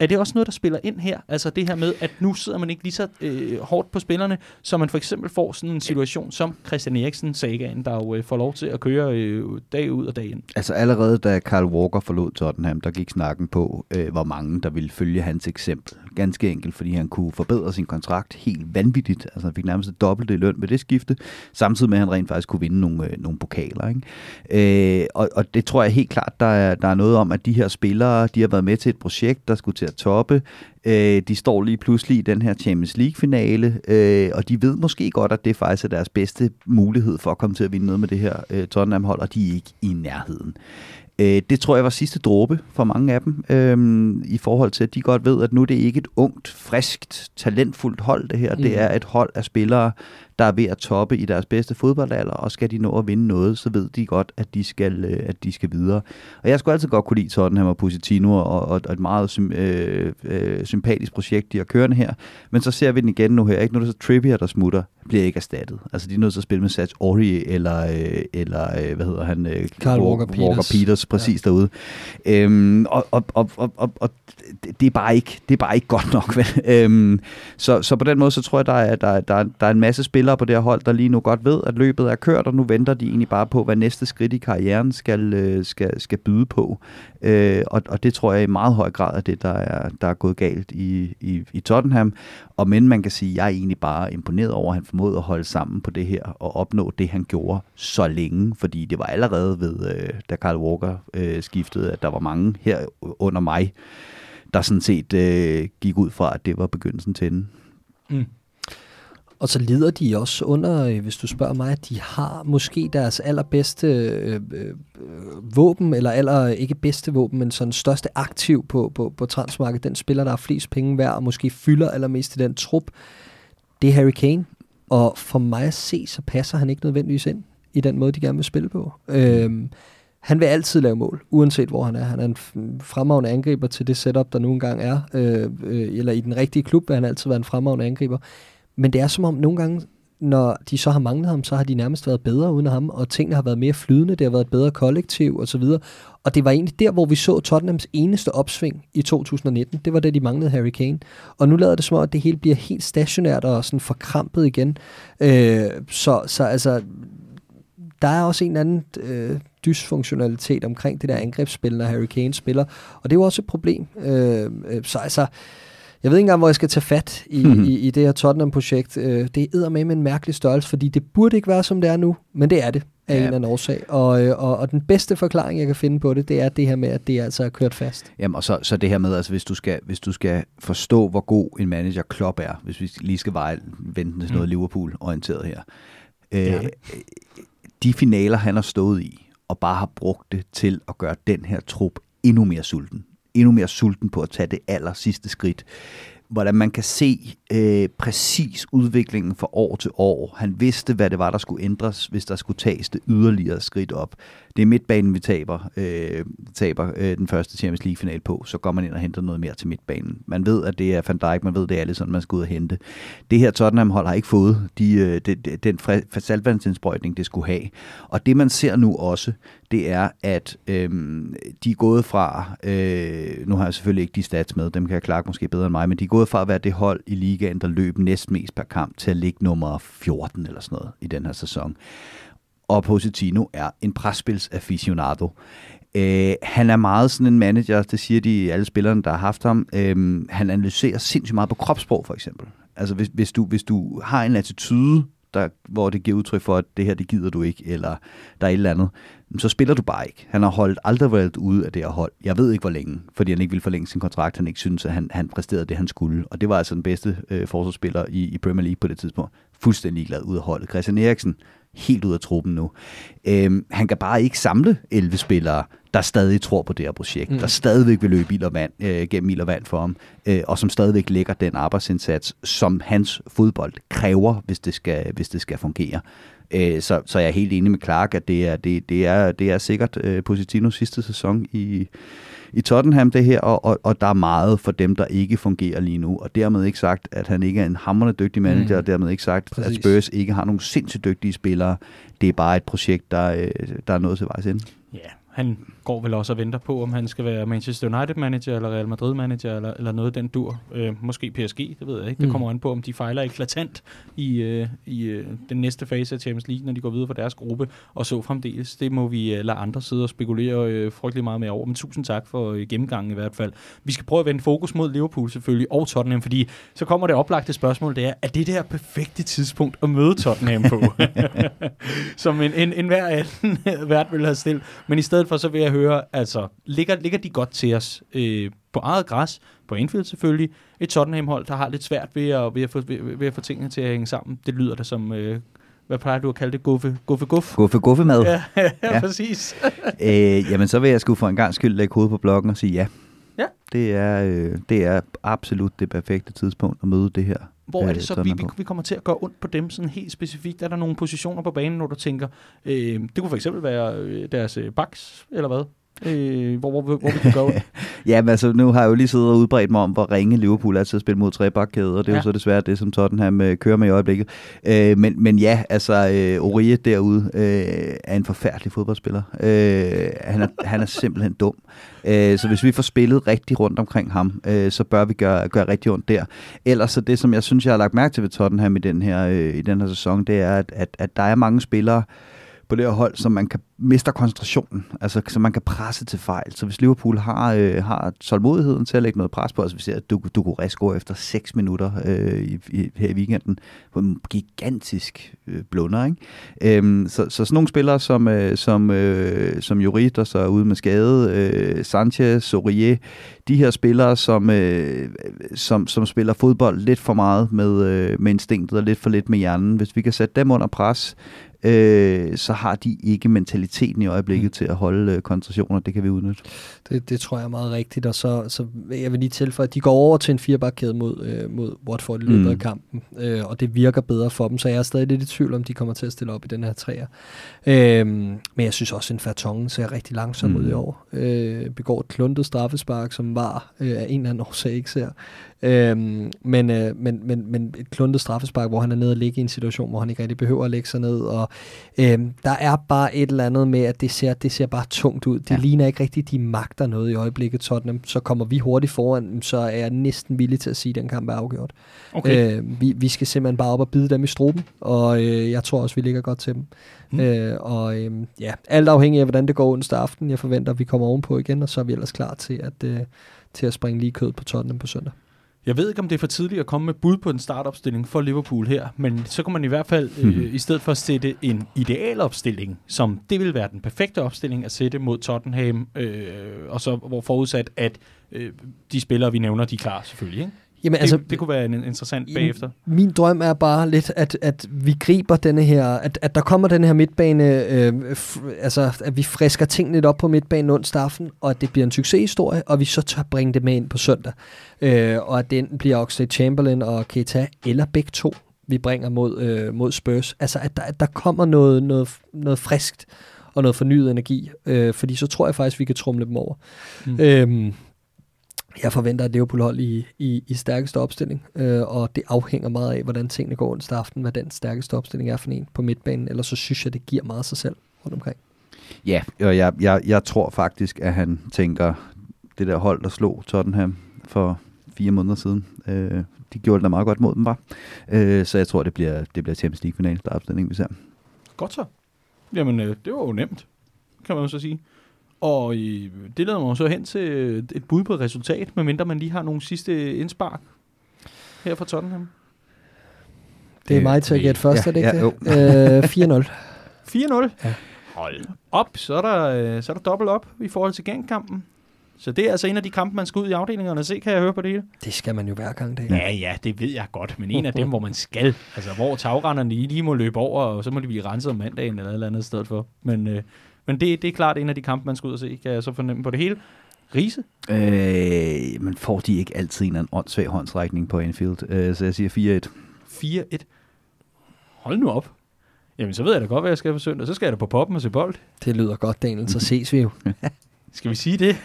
Er det også noget, der spiller ind her? Altså det her med, at nu sidder man ikke lige så øh, hårdt på spillerne, så man for eksempel får sådan en situation som Christian Eriksen sagaen, der jo øh, får lov til at køre øh, dag ud og dag ind. Altså allerede da Carl Walker forlod Tottenham, der gik snakken på, øh, hvor mange der ville følge hans eksempel ganske enkelt, fordi han kunne forbedre sin kontrakt helt vanvittigt. Altså han fik nærmest dobbelt i løn med det skifte, samtidig med at han rent faktisk kunne vinde nogle, øh, nogle pokaler. Ikke? Øh, og, og det tror jeg helt klart, der er, der er noget om, at de her spillere, de har været med til et projekt, der skulle til at toppe. Øh, de står lige pludselig i den her Champions League-finale, øh, og de ved måske godt, at det faktisk er deres bedste mulighed for at komme til at vinde noget med det her øh, Tottenham-hold, og de er ikke i nærheden. Øh, det tror jeg var sidste dråbe for mange af dem, øh, i forhold til, at de godt ved, at nu er det ikke et ungt, friskt, talentfuldt hold, det her. Mm. Det er et hold af spillere, der er ved at toppe i deres bedste fodboldalder, og skal de nå at vinde noget, så ved de godt, at de skal, øh, at de skal videre. Og jeg skulle altid godt kunne lide Tottenham og Positino, og, og, og et meget sym, øh, øh, sympatisk projekt, de har kørende her. Men så ser vi den igen nu her. Ikke? Nu er det så Trippier, der smutter, bliver ikke erstattet. Altså, de er nødt til at spille med Sats Ori, eller, øh, eller øh, hvad hedder han? Øh, Carl Walker, Walker Peters. Peters, præcis ja. derude. Øhm, og, og, og, og, og, og det, er bare ikke, det er bare ikke godt nok. Vel? Øhm, så, så på den måde, så tror jeg, der er, der, der, der er en masse spillere på det her hold, der lige nu godt ved, at løbet er kørt, og nu venter de egentlig bare på, hvad næste skridt i karrieren skal, øh, skal, skal byde på. Øh, og, og det tror jeg i meget høj grad er det, der er, der er gået galt i, i, i Tottenham. Og men man kan sige, at jeg er egentlig bare imponeret over, at han formåede at holde sammen på det her og opnå det, han gjorde så længe. Fordi det var allerede ved, øh, da Carl Walker øh, skiftede, at der var mange her under mig, der sådan set øh, gik ud fra, at det var begyndelsen til den. Mm. Og så lider de også under, øh, hvis du spørger mig, at de har måske deres allerbedste øh, øh, øh, våben, eller aller, ikke bedste våben, men sådan største aktiv på, på, på transmarkedet. Den spiller, der har flest penge værd, og måske fylder allermest i den trup. Det er Harry Kane. Og for mig at se, så passer han ikke nødvendigvis ind i den måde, de gerne vil spille på. Øhm, han vil altid lave mål, uanset hvor han er. Han er en fremragende angriber til det setup, der nu engang er. Øh, øh, eller i den rigtige klub vil han altid være en fremragende angriber. Men det er som om nogle gange, når de så har manglet ham, så har de nærmest været bedre uden ham, og tingene har været mere flydende, det har været et bedre kollektiv osv. Og det var egentlig der, hvor vi så Tottenhams eneste opsving i 2019. Det var da de manglede Harry Kane. Og nu lader det som om, at det hele bliver helt stationært og sådan forkrampet igen. Øh, så, så altså, der er også en anden øh, dysfunktionalitet omkring det der angrebsspil, når Harry Kane spiller. Og det er jo også et problem. Øh, øh, så altså, jeg ved ikke engang, hvor jeg skal tage fat i, mm-hmm. i, i det her Tottenham-projekt. Øh, det er med med en mærkelig størrelse, fordi det burde ikke være, som det er nu, men det er det af ja. en eller anden årsag. Og, øh, og, og den bedste forklaring, jeg kan finde på det, det er det her med, at det altså er kørt fast. Jamen, og så, så det her med, altså hvis du, skal, hvis du skal forstå, hvor god en manager Klopp er, hvis vi lige skal veje, vente til noget mm. Liverpool-orienteret her. Øh, de finaler, han har stået i, og bare har brugt det til at gøre den her trup endnu mere sulten. Endnu mere sulten på at tage det aller sidste skridt hvordan man kan se øh, præcis udviklingen fra år til år. Han vidste, hvad det var, der skulle ændres, hvis der skulle tages det yderligere skridt op. Det er midtbanen, vi taber, øh, taber øh, den første Champions League-final på. Så går man ind og henter noget mere til midtbanen. Man ved, at det er Van Dijk, man ved, det er alle sådan, man skal ud og hente. Det her Tottenham-hold har ikke fået de, øh, de, de, den saltvandsindsprøjtning, det skulle have. Og det, man ser nu også, det er, at øh, de er gået fra, øh, nu har jeg selvfølgelig ikke de stats med, dem kan jeg klare måske bedre end mig, men de er gået fra at være det hold i ligaen, der løb næstmest per kamp, til at ligge nummer 14 eller sådan noget i den her sæson. Og Positino er en presspilsaficionado. Øh, han er meget sådan en manager, det siger de alle spillerne, der har haft ham. Øh, han analyserer sindssygt meget på kropssprog, for eksempel. Altså hvis, hvis, du, hvis du har en attitude, der, hvor det giver udtryk for, at det her, det gider du ikke, eller der er et eller andet, så spiller du bare ikke. Han har holdt aldrig været ude af det her hold. Jeg ved ikke, hvor længe, fordi han ikke ville forlænge sin kontrakt. Han ikke synes, at han, han præsterede det, han skulle. Og det var altså den bedste øh, forsvarsspiller i, i Premier League på det tidspunkt. Fuldstændig glad ud af holdet. Christian Eriksen, helt ud af truppen nu. Øhm, han kan bare ikke samle 11 spillere, der stadig tror på det her projekt, mm. der stadigvæk vil løbe ild og vand, øh, gennem ild og vand for ham, øh, og som stadigvæk lægger den arbejdsindsats, som hans fodbold kræver, hvis det skal, hvis det skal fungere. Øh, så, så jeg er helt enig med Clark, at det er, det, det er, det er sikkert øh, Positinos sidste sæson i, i Tottenham det her, og, og, og der er meget for dem, der ikke fungerer lige nu. Og dermed ikke sagt, at han ikke er en hammerende dygtig manager, mm. og dermed ikke sagt, Præcis. at Spurs ikke har nogle sindssygt dygtige spillere. Det er bare et projekt, der, øh, der er noget til vejs ende. Ja, han går vel også og venter på, om han skal være Manchester United-manager, eller Real Madrid-manager, eller, eller noget den dur. Øh, måske PSG, det ved jeg ikke. Det Mm. kommer an på, om de fejler eklatant i, øh, i øh, den næste fase af Champions League, når de går videre for deres gruppe, og så fremdeles. Det må vi øh, lade andre sidde og spekulere øh, frygtelig meget med over. Men tusind tak for øh, gennemgangen i hvert fald. Vi skal prøve at vende fokus mod Liverpool selvfølgelig, og Tottenham, fordi så kommer det oplagte spørgsmål, det er, er det der perfekte tidspunkt at møde Tottenham på? Som en, en, en hver anden vært vil have stillet. Men i stedet for, så vil jeg høre, altså, ligger, ligger de godt til os øh, på eget græs, på Anfield selvfølgelig, et Tottenham-hold, der har lidt svært ved at, ved at, få, ved, ved at få tingene til at hænge sammen. Det lyder da som, øh, hvad plejer du at kalde det, guffe, guffe guf? Guffe, guffe mad. Ja, ja, Ja. præcis. Øh, jamen, så vil jeg sgu for en gang skyld lægge hovedet på blokken og sige ja. Ja. Det er, øh, det er absolut det perfekte tidspunkt at møde det her. Hvor er det så, vi, vi, vi kommer til at gøre ondt på dem sådan helt specifikt? Er der nogle positioner på banen, hvor du tænker, øh, det kunne for eksempel være øh, deres øh, backs, eller hvad? Øh, hvor, hvor, hvor, hvor vi kan gøre ondt? Ja, men altså, nu har jeg jo lige siddet og udbredt mig om, hvor ringe Liverpool er til at spille mod trebakkæder, og det er Ja. jo så desværre det, som Tottenham øh, kører med i øjeblikket. Øh, men, men ja, altså, øh, Orije derude øh, er en forfærdelig fodboldspiller. Øh, han, er, han er simpelthen dum. Øh, så hvis vi får spillet rigtig rundt omkring ham, øh, så bør vi gøre, gøre rigtig ondt der. Ellers så det, som jeg synes, jeg har lagt mærke til ved Tottenham i den her, øh, i den her sæson, det er, at, at, at der er mange spillere, på det her hold, som man kan mister koncentrationen, altså så man kan presse til fejl. Så hvis Liverpool har, øh, har tålmodigheden til at lægge noget pres på, altså vi ser, at du, du kunne gå efter 6 minutter øh, i, i, her i weekenden på en gigantisk øh, blunder, ikke? Øhm, så, så sådan nogle spillere som, øh, som, øh, som Juri, der så er ude med skade, øh, Sanchez, Sorier, de her spillere, som, øh, som, som spiller fodbold lidt for meget med, øh, med instinktet og lidt for lidt med hjernen. Hvis vi kan sætte dem under pres, øh, så har de ikke mentaliteten i øjeblikket mm. til at holde øh, koncentrationer. Det kan vi udnytte. Det, det tror jeg er meget rigtigt, og så, så jeg vil lige tilføje, at de går over til en firebakkæde mod, øh, mod Watford i løbet Mm. af kampen, øh, og det virker bedre for dem, så jeg er stadig lidt i tvivl om, de kommer til at stille op i den her træer. Øh, men jeg synes også, at en Fertongen ser rigtig langsom mm. ud i år. Øh, begår et kluntet straffespark, som var øh, af en eller anden årsag ikke ser. Øh, men, øh, men, men, men et kluntet straffespark, hvor han er nede og ligge i en situation, hvor han ikke rigtig behøver at lægge sig ned, og øh, der er bare et eller andet med, at det ser, det ser bare tungt ud. Det ja. Ligner ikke rigtigt, de magter noget i øjeblikket, Tottenham. Så kommer vi hurtigt foran, så er jeg næsten villig til at sige, at den kamp er afgjort. Okay. Øh, vi, vi skal simpelthen bare op og bide dem i struben, og øh, jeg tror også, vi ligger godt til dem. Mm. Øh, og øh, ja, alt afhængig af, hvordan det går onsdag aften. Jeg forventer, at vi kommer ovenpå igen, og så er vi ellers klar til at, øh, til at springe lige kød på Tottenham på søndag. Jeg ved ikke, om det er for tidligt at komme med bud på en startopstilling for Liverpool her, men så kan man i hvert fald, øh, Mhm. i stedet for at sætte en idealopstilling, som det vil være den perfekte opstilling at sætte mod Tottenham, øh, og så hvor forudsat, at øh, de spillere, vi nævner, de er klar selvfølgelig. Ikke? Jamen, Det, altså, det kunne være en, interessant Jamen, bagefter. Min drøm er bare lidt, at, at vi griber denne her, at, at der kommer den her midtbane, øh, f- altså at vi frisker tingene lidt op på midtbanen onsdag aften, og at det bliver en succeshistorie, og vi så tør bringe det med ind på søndag. Øh, og at det enten bliver Oxlade Chamberlain og Keita, eller begge to, vi bringer mod, øh, mod Spurs. Altså at der, at der kommer noget, noget, noget friskt og noget fornyet energi, øh, fordi så tror jeg faktisk, vi kan trumle dem over. Mm. Øhm, jeg forventer et Liverpool-hold i, i, i stærkeste opstilling, øh, og det afhænger meget af, hvordan tingene går onsdag aften, hvad den stærkeste opstilling er for en på midtbanen, ellers så synes jeg, det giver meget sig selv rundt omkring. Ja, og jeg, jeg, jeg tror faktisk, at han tænker, det der hold, der slog Tottenham for fire måneder siden, øh, de gjorde det da meget godt mod dem, var. Øh, så jeg tror, det bliver, det bliver Champions League-finale, der er opstilling, vi ser. Godt så. Jamen, øh, det var jo nemt, kan man jo så sige. Og øh, det leder mig så hen til et bud på et resultat, medmindre man lige har nogle sidste indspark her fra Tottenham. Det er Øh, mig til at gætte først, ja, er det ikke ja, det? Øh, 4-0. 4-0. Ja. Hold op, så er der, øh, så er der dobbelt op i forhold til gangkampen. Så det er altså en af de kampe, man skal ud i afdelingerne og se, kan jeg høre på det hele. Det skal man jo hver gang, det Ja, ja, det ved jeg godt, men en af dem, hvor man skal. Altså, hvor tagrenderne lige, lige må løbe over, og så må de blive renset om mandagen eller et eller andet sted for. Men, øh, men det, det er klart en af de kampe, man skal ud og se, kan jeg så fornemme på det hele. Riese? Øh, men får de ikke altid en eller anden åndssvag håndsrækning på Anfield? Øh, så jeg siger 4-1. 4-1. Hold nu op. Jamen, så ved jeg da godt, hvad jeg skal på søndag. Så skal jeg da på poppen og se bold. Det lyder godt, Daniel, så ses vi jo. Skal vi sige det?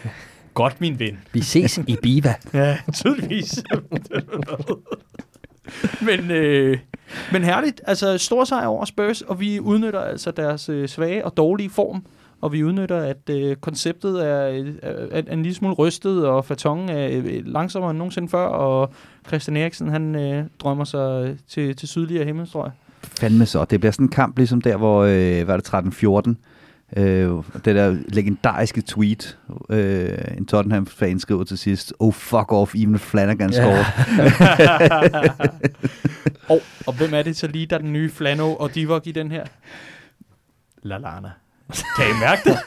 Godt, min ven. Vi ses i Biva. Ja, tydeligvis. men, øh, men herligt. Altså, stor sejr over Spurs, og vi udnytter altså deres øh, svage og dårlige form. og vi udnytter, at øh, konceptet er, øh, er, er en lille smule rystet, og fatongen er øh, langsommere end nogensinde før, og Christian Eriksen, han øh, drømmer sig øh, til, til sydligere himmelstrøg. Fandme så. Det bliver sådan en kamp, ligesom der, hvor, øh, var det 13-14, Øh, det der legendariske tweet, øh, en Tottenham-fan skriver til sidst, oh fuck off, even Flanagan scored. Ja. og, og hvem er det så lige, der er den nye Flano og Divock i den her? Lalana. Kan I mærke det?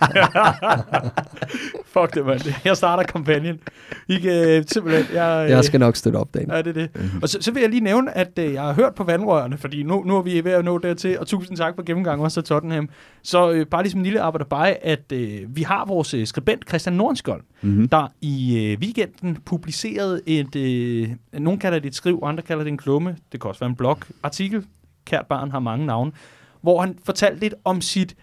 Fuck det, mand. Jeg starter kampagnen. I kan simpelthen... Jeg, jeg skal nok støtte op, Dan. Ja, det er det. Og så, så vil jeg lige nævne, at øh, jeg har hørt på vandrørene, fordi nu, nu er vi ved at nå dertil, og tusind tak for gennemgangen også til Tottenham. Så øh, bare ligesom en lille arbejder bare, at øh, vi har vores øh, skribent Christian Nordenskjold, mm-hmm. der i øh, weekenden publicerede et... Øh, nogen kalder det et skriv, andre kalder det en klumme. Det kan også være en blog. Artikel. Kært barn har mange navne. Hvor han fortalte lidt om sit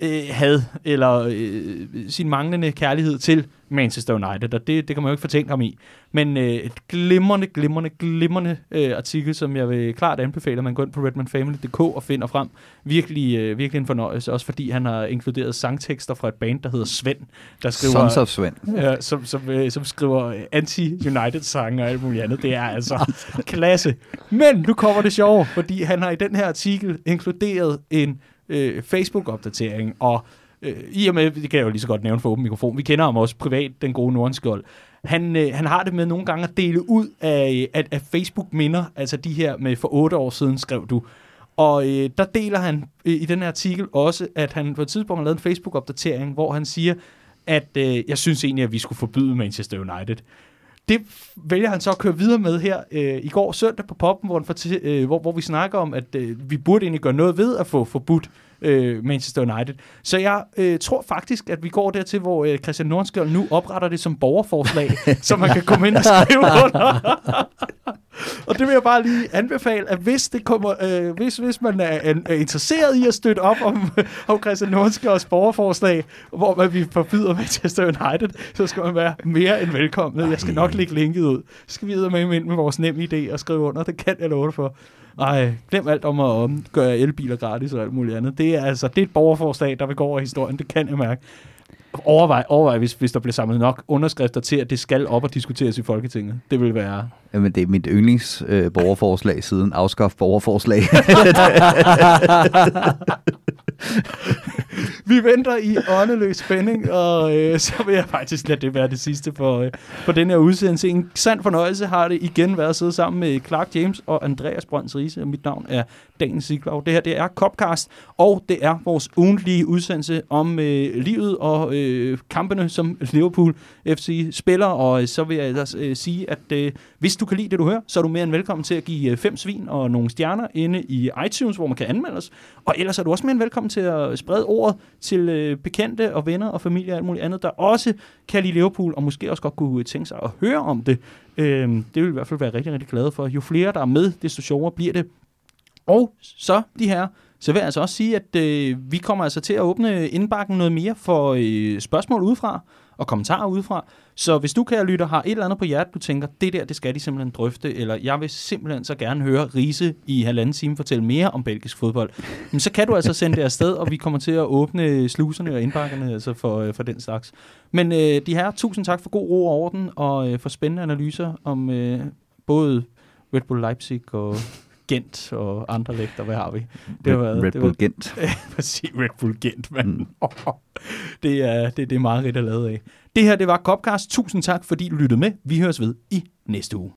øh, had, eller øh, sin manglende kærlighed til Manchester United, og det, det kan man jo ikke fortænke ham i. Men øh, et glimrende, glimrende, glimrende øh, artikel, som jeg vil klart anbefale, at man går ind på redmanfamily.dk og finder frem. Virkelig, øh, virkelig en fornøjelse, også fordi han har inkluderet sangtekster fra et band, der hedder Svend. Der skriver, Sons of Svend. Ja, som, som, øh, som skriver anti-United-sange og alt muligt andet. Det er altså klasse. Men nu kommer det sjove, fordi han har i den her artikel inkluderet en øh, Facebook-opdatering, og øh, i og med, det kan jeg jo lige så godt nævne for åben mikrofon, vi kender ham også privat, den gode Nordenskjold. Han, øh, han har det med nogle gange at dele ud af, af, af Facebook-minder, altså de her med for otte år siden, skrev du. Og øh, der deler han øh, i den her artikel også, at han på et tidspunkt har lavet en Facebook-opdatering, hvor han siger, at øh, jeg synes egentlig, at vi skulle forbyde Manchester United. Det vælger han så at køre videre med her øh, i går søndag på poppen, hvor, han øh, hvor, hvor vi snakker om, at øh, vi burde egentlig gøre noget ved at få forbudt øh, Manchester United. Så jeg øh, tror faktisk, at vi går dertil, hvor øh, Christian Nordenskjold nu opretter det som borgerforslag, så man kan komme ind og skrive under. og det vil jeg bare lige anbefale, at hvis, det kommer, øh, hvis, hvis man er, er interesseret i at støtte op om, om Christian Nordenskjolds borgerforslag, hvor man vi forbyder Manchester United, så skal man være mere end velkommen. Jeg skal nok lægge linket ud. Så skal vi med ind med vores nemme idé og skrive under. Det kan jeg love for. Ej, glem alt om at gøre elbiler gratis og alt muligt andet. Det er altså det er et borgerforslag, der vil gå over historien. Det kan jeg mærke. Overvej, overvej hvis, hvis der bliver samlet nok underskrifter til, at det skal op og diskuteres i Folketinget. Det vil være... Jamen, det er mit yndlings øh, borgerforslag siden afskaf borgerforslag. vi venter i åndeløs spænding, og øh, så vil jeg faktisk lade det være det sidste for, øh, for den her udsendelse. En sand fornøjelse har det igen været at sidde sammen med Clark James og Andreas Brønds Riese, og mit navn er Daniel Siglaug. Det her det er Copcast, og det er vores ugentlige udsendelse om øh, livet og øh, kampene, som Liverpool FC spiller, og øh, så vil jeg ellers øh, sige, at øh, hvis du kan lide det, du hører, så er du mere end velkommen til at give øh, fem svin og nogle stjerner inde i iTunes, hvor man kan anmelde os, og ellers er du også mere end velkommen til at sprede ordet til øh, bekendte og venner og familie og alt muligt andet, der også kan lide Liverpool, og måske også godt kunne tænke sig at høre om det. Øh, det vil i hvert fald være rigtig, rigtig glade for. Jo flere, der er med, desto sjovere bliver det. Og så, de her, så vil jeg altså også sige, at øh, vi kommer altså til at åbne indbakken noget mere for øh, spørgsmål udefra og kommentarer udefra. Så hvis du, kan lytte, har et eller andet på hjertet, du tænker, det der, det skal de simpelthen drøfte, eller jeg vil simpelthen så gerne høre Riese i halvanden time fortælle mere om belgisk fodbold, men så kan du altså sende det afsted, og vi kommer til at åbne sluserne og indbakkerne altså for, øh, for den slags. Men øh, de her, tusind tak for god ro og orden, og øh, for spændende analyser om øh, både Red Bull Leipzig og Gent og andre lægter. Hvad har vi? Det har været, Red det Bull var, Gent. Præcis, Red Bull Gent, mand. Mm. det, er, det, det er meget rigtig lavet af. Det her, det var Copcast. Tusind tak, fordi du lyttede med. Vi høres ved i næste uge.